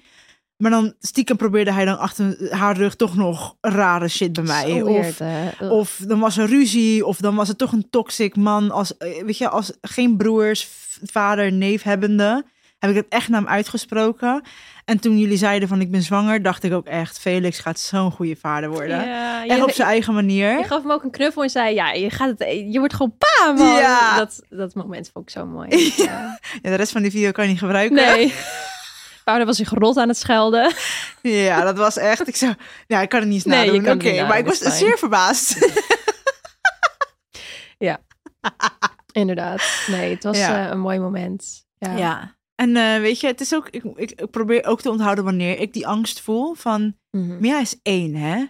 Maar dan stiekem probeerde hij dan achter haar rug toch nog rare shit bij mij. Zo of, weird, of dan was er ruzie, of dan was het toch een toxic man. Als, eh, weet je, als geen broers, vader, neef hebbende, heb ik het echt naar hem uitgesproken. En toen jullie zeiden van ik ben zwanger, dacht ik ook echt, Felix gaat zo'n goede vader worden. ja, Echt je, op zijn eigen manier. je gaf hem ook een knuffel en zei, ja, je, gaat het, je wordt gewoon pa, man. Ja. Dat, dat moment vond ik zo mooi. Ja. Ja, de rest van die video kan je niet gebruiken. Nee. Vader was zich rot aan het schelden. Ja, dat was echt. Ik zo, ja, ik kan het niet Nee, nadoen. Oké, maar ik was fijn. zeer verbaasd. Inderdaad. Nee, het was Ja. eh, een mooi moment. Ja. Ja. En eh, weet je, het is ook, ik, ik, ik probeer ook te onthouden wanneer ik die angst voel van, Mhm. Mia is één, hè?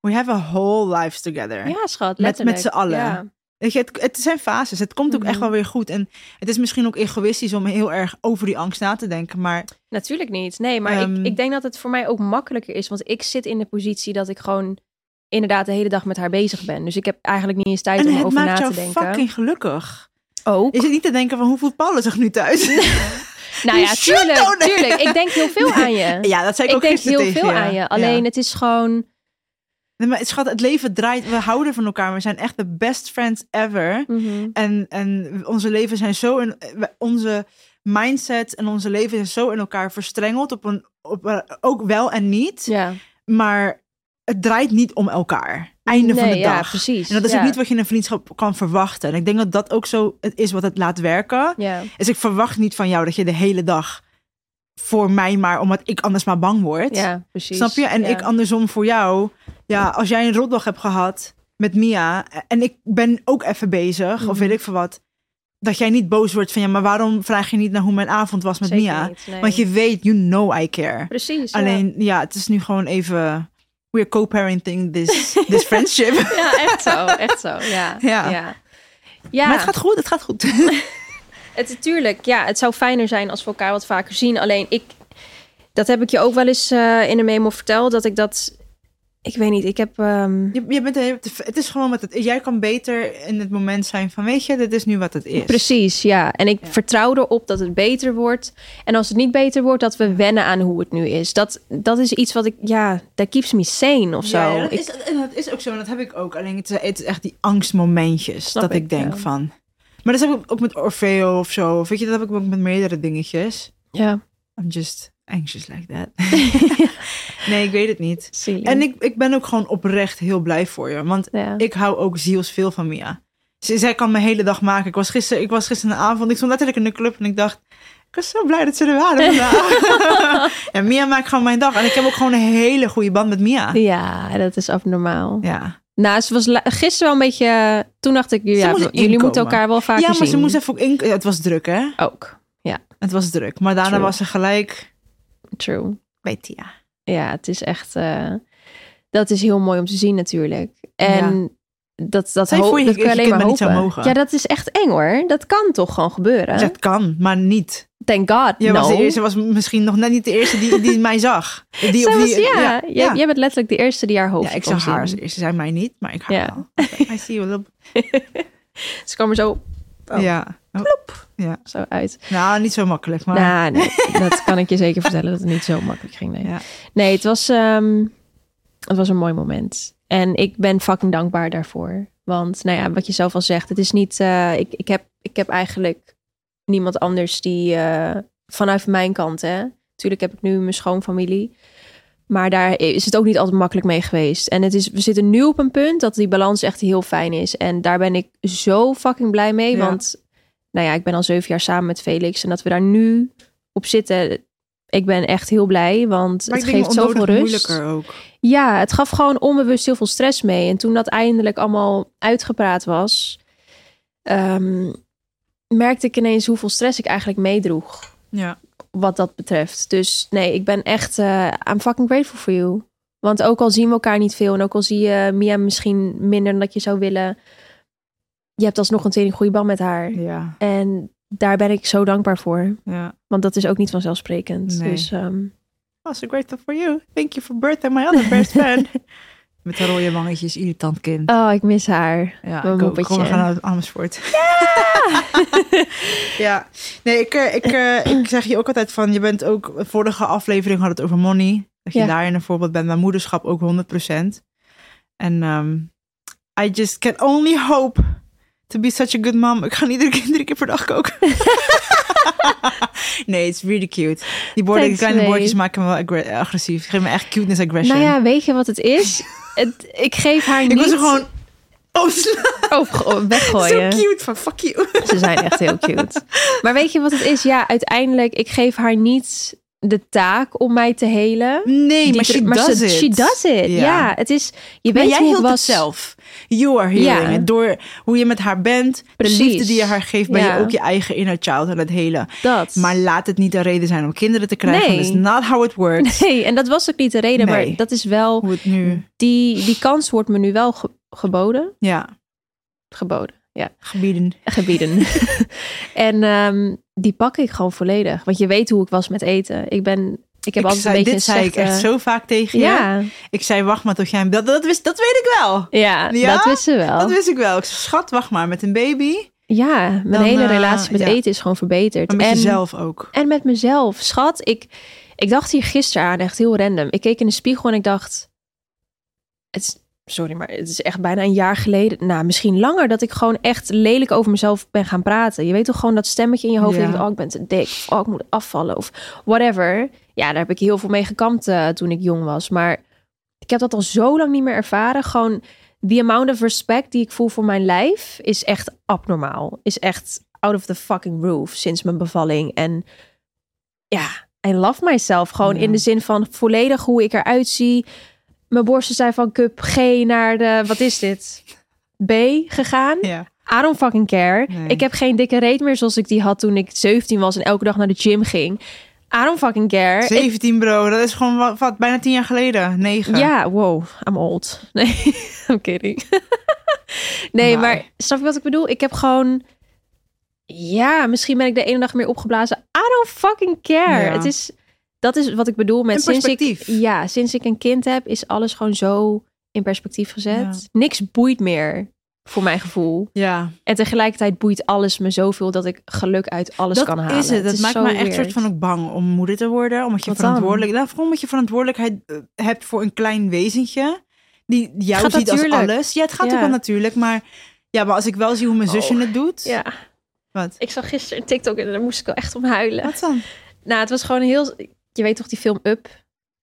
We have a whole life together. Ja, schat. Met- met z'n allen. Ja. Weet je, het, het zijn fases. Het komt ook Mhm. echt wel weer goed. En het is misschien ook egoïstisch om heel erg over die angst na te denken. Maar Natuurlijk niet. Nee, maar Ehm. ik, ik denk dat het voor mij ook makkelijker is. Want ik zit in de positie dat ik gewoon inderdaad de hele dag met haar bezig ben. Dus ik heb eigenlijk niet eens tijd en om het erover na maakt te jou denken. fucking gelukkig. Ook. Je zit niet te denken van, hoe voelt Paulus zich nu thuis? Nou ja, tuurlijk, that. tuurlijk. Ik denk heel veel aan je. ja, dat zei ik, Ik ook denk heel tegen veel aan je. Alleen het is gewoon... Nee, maar schat, het leven draait. We houden van elkaar. We zijn echt de best friends ever. Mhm. En, en onze leven zijn zo in onze mindset en onze leven zijn zo in elkaar verstrengeld op een op een- ook wel en niet. Ja. Maar het draait niet om elkaar. Einde van de ja, dag. precies. En dat is ja. ook niet wat je in een vriendschap kan verwachten. En ik denk dat dat ook zo het is wat het laat werken. Ja. Dus ik verwacht niet van jou dat je de hele dag voor mij maar omdat ik anders maar bang word. ja, precies. Snap je? En Ja. ik andersom voor jou. Ja, als jij een rotdag hebt gehad met Mia en ik ben ook even bezig, of Mhm. weet ik veel wat, dat jij niet boos wordt van ja, maar waarom vraag je niet naar hoe mijn avond was met Zeker Mia? niet, nee. Want je weet, you know I care. Precies, ja. Alleen, ja, het is nu gewoon even, we're co-parenting this, this friendship. Ja, echt zo. Echt zo, ja. Ja. ja. Ja, Maar het gaat goed, het gaat goed. het natuurlijk. Ja, het zou fijner zijn als we elkaar wat vaker zien. Alleen ik, dat heb ik je ook wel eens eh, in een memo verteld, dat ik dat, ik weet niet, ik heb, ehm, Je, je bent, het is gewoon wat het Jij kan beter in het moment zijn van, weet je, dit is nu wat het is. precies, ja. En ik Ja. vertrouw erop dat het beter wordt. En als het niet beter wordt, dat we wennen aan hoe het nu is. Dat, dat is iets wat ik, ja, that keeps me sane of zo. Ja, dat, Ik- is, dat is ook zo. En dat heb ik ook. Alleen het is, het is echt die angstmomentjes. Dat ik, ik, denk ja. van. Maar dat heb ik ook met Orfeo of zo. Weet je, dat heb ik ook met meerdere dingetjes. ja, I'm just anxious like that. nee, ik weet het niet. silly. En ik, ik ben ook gewoon oprecht heel blij voor je. Want ja. ik hou ook zielsveel van Mia. Ze, zij kan mijn hele dag maken. Ik was, gisteren, ik was gisteravond, ik stond letterlijk in de club en ik dacht... Ik was zo blij dat ze er waren vandaag. en Mia maakt gewoon mijn dag. En ik heb ook gewoon een hele goede band met Mia. Ja, dat is abnormaal. Ja, Nou, ze was gisteren wel een beetje... Toen dacht ik, ja, moest jullie moeten elkaar wel vaker ja maar zien. ze moest even ook in... ja, Het was druk, hè? Ook, Het was druk. Maar daarna True. was ze gelijk true. bij Tia. Ja, het is echt... eh, dat is heel mooi om te zien natuurlijk. En dat, dat, Stel je dat je alleen maar hopen. zou mogen. Ja, dat is echt eng hoor. Dat kan toch gewoon gebeuren? Dat kan, maar niet. Thank God, Je no. was, de eerste, was misschien nog net niet de eerste die, die mij zag. Die, of die, ja, ja, Jij, ja. jij bent letterlijk de eerste die haar hoofd Ja, ik zag haar als eerste. Zij mij niet, maar ik haar Ja. wel. I see you. Lop. Ze kwam er zo, Oh. Ja. Ja. zo uit. Nou, niet zo makkelijk, maar... Nou, nee, dat kan ik je zeker vertellen dat het niet zo makkelijk ging. Nee, Ja. nee het, was, ehm, het was een mooi moment. En ik ben fucking dankbaar daarvoor. Want, nou ja, wat je zelf al zegt, het is niet. eh, ik, ik, heb, ik heb eigenlijk niemand anders die eh, vanuit mijn kant, hè. Tuurlijk heb ik nu mijn schoonfamilie. Maar daar is het ook niet altijd makkelijk mee geweest. En het is, we zitten nu op een punt dat die balans echt heel fijn is. En daar ben ik zo fucking blij mee. Ja. Want nou ja, ik ben al zeven jaar samen met Felix. En dat we daar nu op zitten. Ik ben echt heel blij, want Maar het geeft zoveel rust. ook. Ja, het gaf gewoon onbewust heel veel stress mee. En toen dat eindelijk allemaal uitgepraat was, ehm, merkte ik ineens hoeveel stress ik eigenlijk meedroeg. Ja. Wat dat betreft. Dus nee, ik ben echt, eh I'm fucking grateful for you. Want ook al zien we elkaar niet veel en ook al zie je Mia misschien minder dan dat je zou willen, je hebt alsnog een tweede goede band met haar. Ja. En daar ben ik zo dankbaar voor. Ja. Want dat is ook niet vanzelfsprekend. Nee. Dus ehm, Oh, so grateful for you. Thank you for birthday, my other best friend. Met de rode wangetjes, irritant kind. oh, ik mis haar. Ja, Mijn ik ook. Kom, we gaan naar Amersfoort. Ja! ja. Nee, ik, eh, ik, eh, ik zeg je ook altijd van, je bent ook, vorige aflevering had het over money. Dat je Ja. daarin een voorbeeld bent. Mijn moederschap ook 100%. En ehm, I just can only hope to be such a good mom. Ik ga niet iedere keer, drie keer per dag koken. nee, it's really cute. Die, borden, Thanks, kleine bordjes maken me wel agressief. Geef me echt cuteness aggression. Nou ja, weet je wat het is? Het, ik geef haar niet... ik was er gewoon... Oh, Oh, go- weggooien. zo cute. Van fuck you. Ze zijn echt heel cute. Maar weet je wat het is? Ja, uiteindelijk, ik geef haar niet de taak om mij te helen. Nee, Die maar she dr- does ze, it. She does it. Ja, Ja. het is... Je Maar weet jij hoe het hield was. het zelf. You are healing Ja. it. Door hoe je met haar bent. De liefde die je haar geeft, ben Ja. je ook je eigen inner child aan het helen. Dat. Maar laat het niet een reden zijn om kinderen te krijgen. Nee. Dat is not how it works. Nee, en dat was ook niet de reden. Nee. Maar dat is wel... Hoe het nu... Die, die kans wordt me nu wel ge- geboden. Ja, Geboden, ja. gebieden. gebieden. en ehm, die pak ik gewoon volledig. Want je weet hoe ik was met eten. Ik ben, ik heb Ik altijd zei, een beetje dit zei ik echt zo vaak tegen je. Ja, Ik zei, wacht maar tot jij... Dat, dat, wist, dat weet ik wel. ja, Ja? dat wist ze wel. Dat wist ik wel. Ik zei, schat, wacht maar. Met een baby. ja, mijn Dan, hele eh, relatie met eten is gewoon verbeterd. Maar met en, jezelf ook. en met mezelf. Schat, ik, ik dacht hier gisteren aan, echt heel random. Ik keek in de spiegel en ik dacht... Het is, sorry, maar het is echt bijna een jaar geleden. Nou, misschien langer dat ik gewoon echt lelijk over mezelf ben gaan praten. Je weet toch gewoon dat stemmetje in je hoofd. Ja. denkt, oh, ik ben te dik. Oh, ik moet afvallen. Of whatever. Ja, daar heb ik heel veel mee gekampt eh, toen ik jong was. Maar ik heb dat al zo lang niet meer ervaren. Gewoon the amount of respect die ik voel voor mijn lijf is echt abnormaal. Is echt out of the fucking roof sinds mijn bevalling. En ja, I love myself. Gewoon Ja. in de zin van volledig hoe ik eruit zie. Mijn borsten zijn van cup G naar de, wat is dit? B gegaan. Ja. I don't fucking care. Nee. Ik heb geen dikke reet meer zoals ik die had toen ik 17 was en elke dag naar de gym ging. I don't fucking care. Ik- 17 bro, dat is gewoon wat, wat, bijna 10 jaar geleden. 9. ja, wow, I'm old. Nee, I'm kidding. nee, Maar- maar snap je wat ik bedoel? Ik heb gewoon... Ja, misschien ben ik de ene dag meer opgeblazen. I don't fucking care. Ja. Het is... Dat is wat ik bedoel met sinds ik, ja, sinds ik een kind heb, is alles gewoon zo in perspectief gezet. Niks boeit meer, voor mijn gevoel. Ja, En tegelijkertijd boeit alles me zoveel dat ik geluk uit alles dat kan halen. is het. Dat maakt me echt soort van ook bang om moeder te worden. Omdat je Wat verantwoordelijk... Nou, omdat je verantwoordelijkheid eh, hebt voor een klein wezentje. Die jou Gaat ziet als natuurlijk. alles. Ja, het gaat Ja. ook wel natuurlijk. Maar, ja, maar als ik wel zie hoe mijn zusje Oh. het doet. Ja, Wat? ik zag gisteren een TikTok en daar moest ik wel echt om huilen. Wat dan? Nou, het was gewoon heel... Je weet toch die film Up?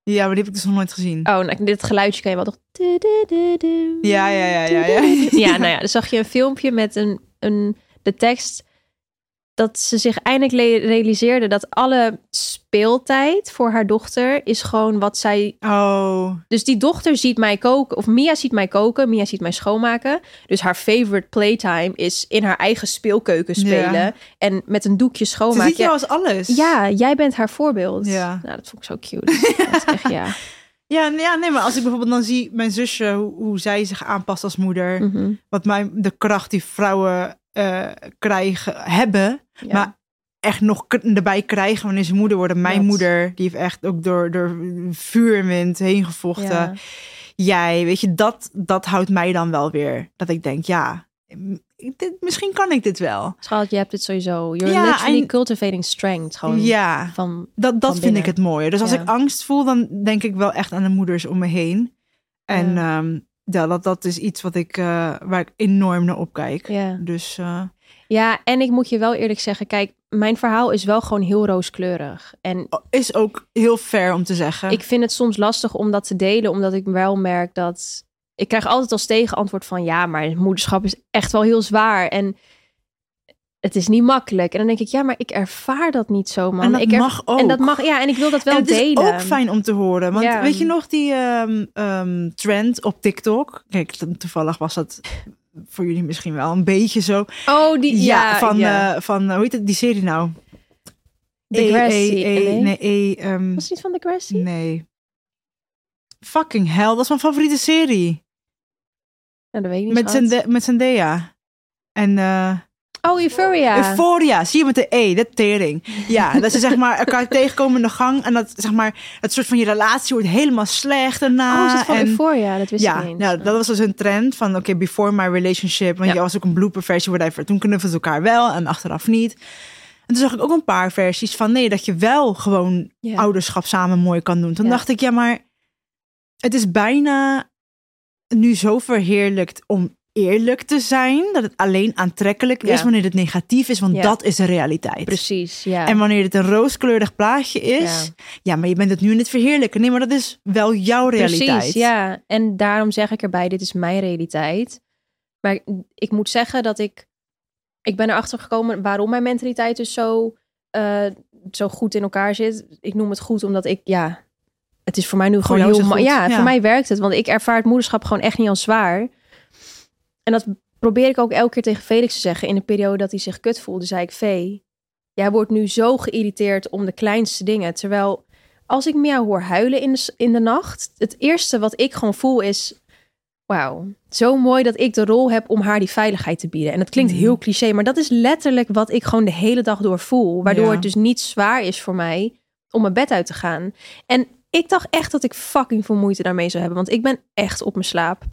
Ja, maar die heb ik dus nog nooit gezien. Oh, nou, dit geluidje kan je wel toch... Ja, ja, ja, ja, ja. Ja, nou ja, dan zag je een filmpje met een, een, de tekst... dat ze zich eindelijk realiseerde dat alle speeltijd voor haar dochter is gewoon wat zij. Oh, Dus die dochter ziet mij koken, of Mia ziet mij koken, Mia ziet mij schoonmaken. Dus haar favorite playtime is in haar eigen speelkeuken spelen Ja. en met een doekje ze schoonmaken. ziet jou als alles. Ja, jij bent haar voorbeeld. Ja. Nou, dat vond ik zo cute. Dat is echt, ja. Ja, nee, ja, nee, maar als ik bijvoorbeeld dan zie mijn zusje, hoe, hoe zij zich aanpast als moeder. Mhm. Wat mij, de kracht die vrouwen eh, krijgen, hebben. Ja. Maar echt nog erbij krijgen wanneer ze moeder worden. Mijn moeder, die heeft echt ook door, door vuur en wind heen gevochten. Ja. Jij, weet je, dat, dat houdt mij dan wel weer. Dat ik denk, ja, dit, misschien kan ik dit wel. Schat, je hebt het sowieso. You're Ja, literally en- cultivating strength. Gewoon Ja, van... dat, dat van vind ik het mooie. Dus als Ja. ik angst voel, dan denk ik wel echt aan de moeders om me heen. En Ja. ehm, ja, dat, dat is iets wat ik, eh, waar ik enorm naar opkijk. Ja. Dus eh, ja, en ik moet je wel eerlijk zeggen, kijk, mijn verhaal is wel gewoon heel rooskleurig. En is ook heel fair om te zeggen. ik vind het soms lastig om dat te delen, omdat ik wel merk dat... Ik krijg altijd als tegenantwoord van, ja, maar moederschap is echt wel heel zwaar. En het is niet makkelijk. En dan denk ik, ja, maar ik ervaar dat niet zo, man. En dat ik er- mag ook. En dat mag, ja, en ik wil dat wel en het delen. is ook fijn om te horen. Want Ja. weet je nog die ehm, ehm, trend op TikTok? Kijk, to- toevallig was dat voor jullie misschien wel een beetje zo. Oh, die, Ja, ja, van, ja. eh, van eh, hoe heet het, die serie nou? Degrassi, E, E, nee? nee, E, ehm, Was het niet van de Grassy? nee. Fucking hell, dat is mijn favoriete serie. Nou, dat weet ik niet. Met. Zende met Zendaya. En eh Oh, Euphoria. Euphoria, zie je met de E, dat tering. Ja, dat ze zeg maar elkaar tegenkomen in de gang. En dat zeg maar, het soort van je relatie wordt helemaal slecht daarna. oh, is het van en, Euphoria? Dat wist ja, ik niet eens. nou, dat was dus een trend van oké, before my relationship. Want Ja. je was ook een blooper versie, whatever. Toen knuffelden ze elkaar wel en achteraf niet. En toen zag ik ook een paar versies van nee, dat je wel gewoon Ja. ouderschap samen mooi kan doen. Toen Ja. dacht ik, ja, maar het is bijna nu zo verheerlijkt om eerlijk te zijn. Dat het alleen aantrekkelijk is wanneer het negatief is. Want Ja. dat is de realiteit. Precies, ja. En wanneer het een rooskleurig plaatje is. Ja. Ja. maar je bent het nu in het verheerlijken. Nee, maar dat is wel jouw realiteit. Precies, ja. En daarom zeg ik erbij, dit is mijn realiteit. Maar ik moet zeggen dat ik... Ik ben erachter gekomen waarom mijn mentaliteit dus zo, eh, zo goed in elkaar zit. Ik noem het goed omdat ik, ja... Het is voor mij nu gewoon heel... Ja, ja. voor mij werkt het. Want ik ervaar het moederschap gewoon echt niet als zwaar. En dat probeer ik ook elke keer tegen Felix te zeggen. In de periode dat hij zich kut voelde, zei ik... Vee, jij wordt nu zo geïrriteerd om de kleinste dingen. Terwijl als ik Mia hoor huilen in de, in de nacht... Het eerste wat ik gewoon voel is... Wauw, zo mooi dat ik de rol heb om haar die veiligheid te bieden. En dat klinkt Mhm. heel cliché, maar dat is letterlijk wat ik gewoon de hele dag door voel. Waardoor Ja. het dus niet zwaar is voor mij om mijn bed uit te gaan. En ik dacht echt dat ik fucking veel moeite daarmee zou hebben. Want ik ben echt op mijn slaap.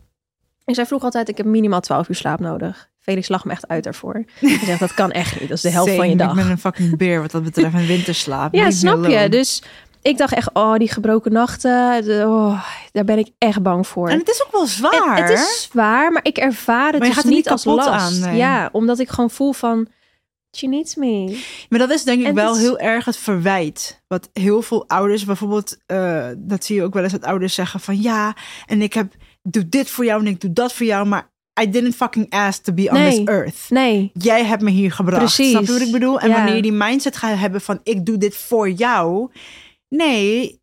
En zij vroeg altijd, ik heb minimaal 12 uur slaap nodig. Felix lag me echt uit daarvoor. Hij zegt, dat kan echt niet. Dat is de helft van je dag. Ik ben een fucking beer wat dat betreft. Een winterslaap. Ja, snap je. Dus ik dacht echt, oh, die gebroken nachten. oh, daar ben ik echt bang voor. En het is ook wel zwaar. En het is zwaar, maar ik ervaar het Maar je dus gaat niet niet als last. aan, nee. Ja, omdat ik gewoon voel van, she needs me. Maar dat is denk ik En wel is- heel erg het verwijt. Wat heel veel ouders bijvoorbeeld, eh, dat zie je ook wel eens dat ouders zeggen van ja, en ik heb, doe dit voor jou en ik doe dat voor jou, maar I didn't fucking ask to be on Nee. this earth. Nee, Jij hebt me hier gebracht. Precies. Snap je wat ik bedoel? En Ja. wanneer je die mindset gaat hebben van ik doe dit voor jou. Nee,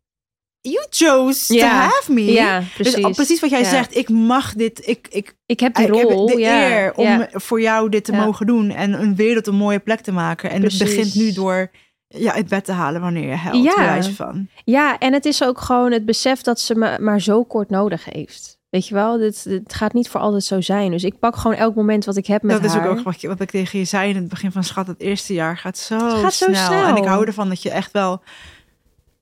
you chose to have me. ja, precies. Dus precies wat jij Ja. zegt, ik mag dit, ik, ik, Ik heb die ik heb rol. de ja. eer om voor jou dit te mogen doen en een wereld een mooie plek te maken. En het begint nu door ja, uit bed te halen wanneer je helpt, Ja. van. ja, en het is ook gewoon het besef dat ze me maar zo kort nodig heeft. Weet je wel, dit, dit gaat niet voor altijd zo zijn. Dus ik pak gewoon elk moment wat ik heb met dat is haar. ook wat, je, wat ik tegen je zei in het begin van schat, het eerste jaar gaat zo, gaat zo snel. snel. En ik hou ervan dat je echt wel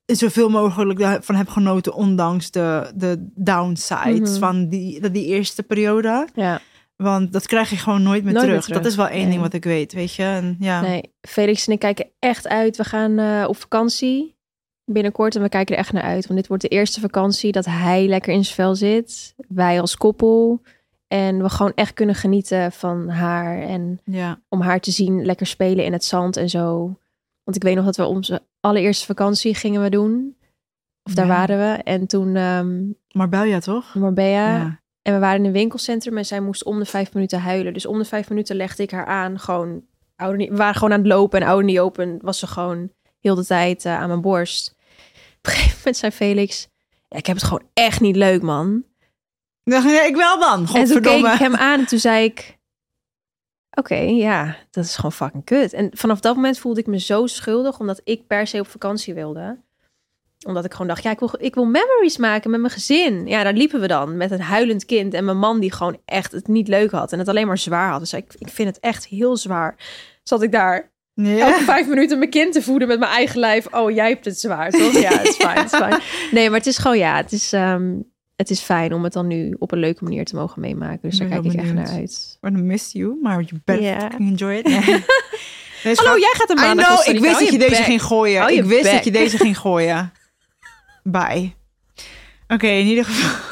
zoveel mogelijk van hebt genoten, ondanks de, de downsides Mhm. van die, dat die eerste periode. Ja, Want dat krijg je gewoon nooit meer, Nooit meer terug. terug. Dat is wel één Nee. ding wat ik weet, weet je. En, ja. nee. Felix en ik kijken echt uit. We gaan eh, op vakantie binnenkort en we kijken er echt naar uit. Want dit wordt de eerste vakantie dat hij lekker in zijn vel zit. Wij als koppel. En we gewoon echt kunnen genieten van haar. En ja. om haar te zien lekker spelen in het zand en zo. Want ik weet nog dat we onze allereerste vakantie gingen we doen. Of daar Ja. waren we. En toen ehm Marbella toch? Marbella. ja. En we waren in een winkelcentrum en zij moest om de vijf minuten huilen. Dus om de vijf minuten legde ik haar aan, gewoon niet, we waren gewoon aan het lopen en ouder niet open was ze gewoon heel de tijd eh, aan mijn borst. Op een gegeven moment zei Felix, ja, ik heb het gewoon echt niet leuk, man. Nee, ik wel dan. En toen keek ik hem aan en toen zei ik, oké, ja, dat is gewoon fucking kut. En vanaf dat moment voelde ik me zo schuldig, omdat ik per se op vakantie wilde. Omdat ik gewoon dacht, ja, ik wil, ik wil memories maken met mijn gezin. Ja, daar liepen we dan met een huilend kind en mijn man die gewoon echt het niet leuk had en het alleen maar zwaar had. Dus ik, ik vind het echt heel zwaar. Zat ik daar Ja. elke vijf minuten mijn kind te voeden met mijn eigen lijf. Oh, jij hebt het zwaar, toch? Ja, het is fijn, het is fijn. Nee, maar het is gewoon, ja, het is, ehm, het is fijn om het dan nu op een leuke manier te mogen meemaken. Dus daar kijk ik echt naar uit. I miss you, maar you better fucking enjoy it. Nee, Hallo, jij gaat een I maandag know, ik wist dat je je deze ging gooien. Je Ik wist dat je deze ging gooien. Bye. Oké, in ieder geval.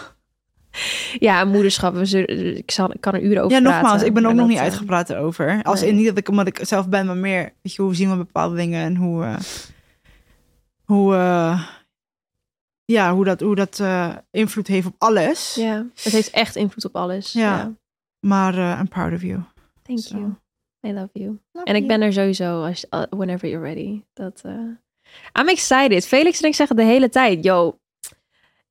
Ja, moederschap. We ik, zal, kan er uren over Ja, praten. nogmaals, ik ben ook nog dat, niet eh, uitgepraat over. Als nee. in niet dat ik omdat ik zelf ben, maar meer, weet je, hoe zien we bepaalde dingen en hoe, eh, hoe, eh, ja, hoe dat, hoe dat invloed heeft op alles. Ja, het heeft echt invloed op alles. Ja. Ja. Maar I'm proud of you. Thank you. I love you. En ik ben er sowieso, als, whenever you're ready. Dat, I'm excited. Felix en ik zeggen de hele tijd, yo,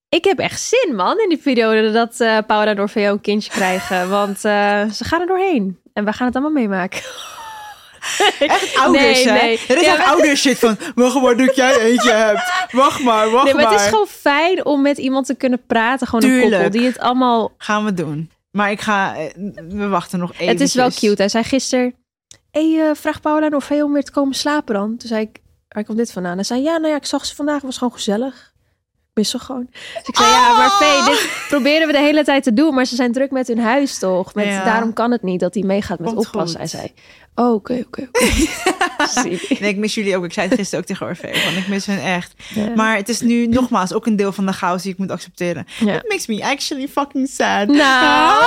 ik heb echt zin, man, in die periode dat eh Paula en Orfeo een kindje krijgen. Want eh, ze gaan er doorheen. En we gaan het allemaal meemaken. Echt ouders, Nee, hè? nee. Het is Ja, echt ouders shit van, wacht maar dat jij eentje hebt. Wacht maar, wacht Nee, maar het is gewoon fijn om met iemand te kunnen praten. Gewoon een koppel die het allemaal... Gaan we doen. Maar ik ga, eh, we wachten nog even. Het is wel cute. Hij zei gisteren... hey, eh, vraag Paula en Orfeo om weer te komen slapen dan. Toen zei ik, waar komt dit vandaan? Hij zei, ja, nou ja, ik zag ze vandaag. Het was gewoon gezellig. Mis ze gewoon. Dus ik zei, ja, maar Oh. Vee, dit proberen we de hele tijd te doen. Maar ze zijn druk met hun huis, toch? Met, Ja. Daarom kan het niet dat hij meegaat met Komt oppassen. Hij zei, oh, oké, oké, oké. Nee, ik mis jullie ook. Ik zei het gisteren ook tegen Orfeo. Van, ik mis hun echt. Ja. Maar het is nu nogmaals ook een deel van de chaos die ik moet accepteren. Ja. It makes me actually fucking sad. Nou. Ah.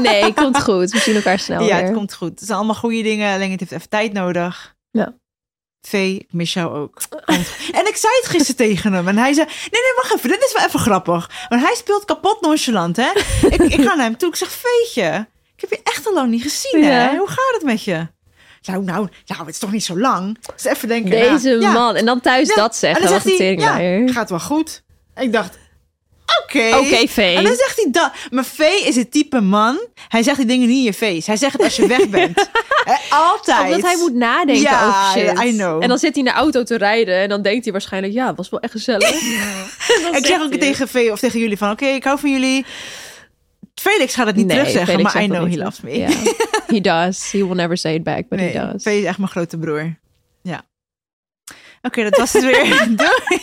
Nee, komt goed. We zien elkaar snel Ja, weer. het komt goed. Het zijn allemaal goede dingen. Alleen het heeft even tijd nodig. Ja. Vee, ik mis jou ook. En ik zei het gisteren tegen hem. En hij zei, nee, nee, wacht even. Dit is wel even grappig. Want hij speelt kapot nonchalant, hè. Ik, ik ga naar hem toe. Ik zeg, Veetje, ik heb je echt al lang niet gezien, hè. Ja. Hoe gaat het met je? Nou, nou, nou, het is toch niet zo lang. Dus even denken. Deze nou, ja. man. En dan thuis Ja. dat En zeggen. dan zegt hij, ja, teringleier. gaat wel goed. Ik dacht, oké. Oké, Vee. En dan zegt hij dat. Maar Vee is het type man. Hij zegt die dingen niet in je face. Hij zegt het als je weg bent. Altijd. Omdat hij moet nadenken Ja, over shit. I know. En dan zit hij in de auto te rijden en dan denkt hij waarschijnlijk, ja, het was wel echt gezellig. Ik zeg ook hij tegen Vee of tegen jullie van, oké, ik hou van jullie. Felix gaat het niet Nee, terugzeggen, Felix maar I know he loves me. He does. He will never say it back, but nee, he does. Vee is echt mijn grote broer. Ja. Oké, dat was het weer. Doei.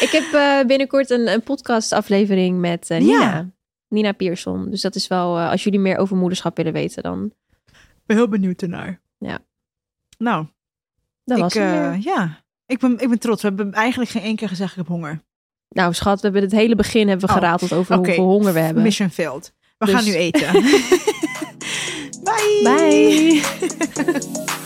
Ik heb eh, binnenkort een, een podcast aflevering met eh, Ja. Nina. Nina Pierson. Dus dat is wel, eh, als jullie meer over moederschap willen weten, dan Ik ben heel benieuwd ernaar. Ja. Nou, dat was ik, het ja. Ik ben, ik ben trots. We hebben eigenlijk geen één keer gezegd ik heb honger. Nou schat, we hebben het hele begin hebben we Oh, gerateld over hoeveel honger we hebben. Mission failed. We Dus- gaan nu eten. Bye. Bye.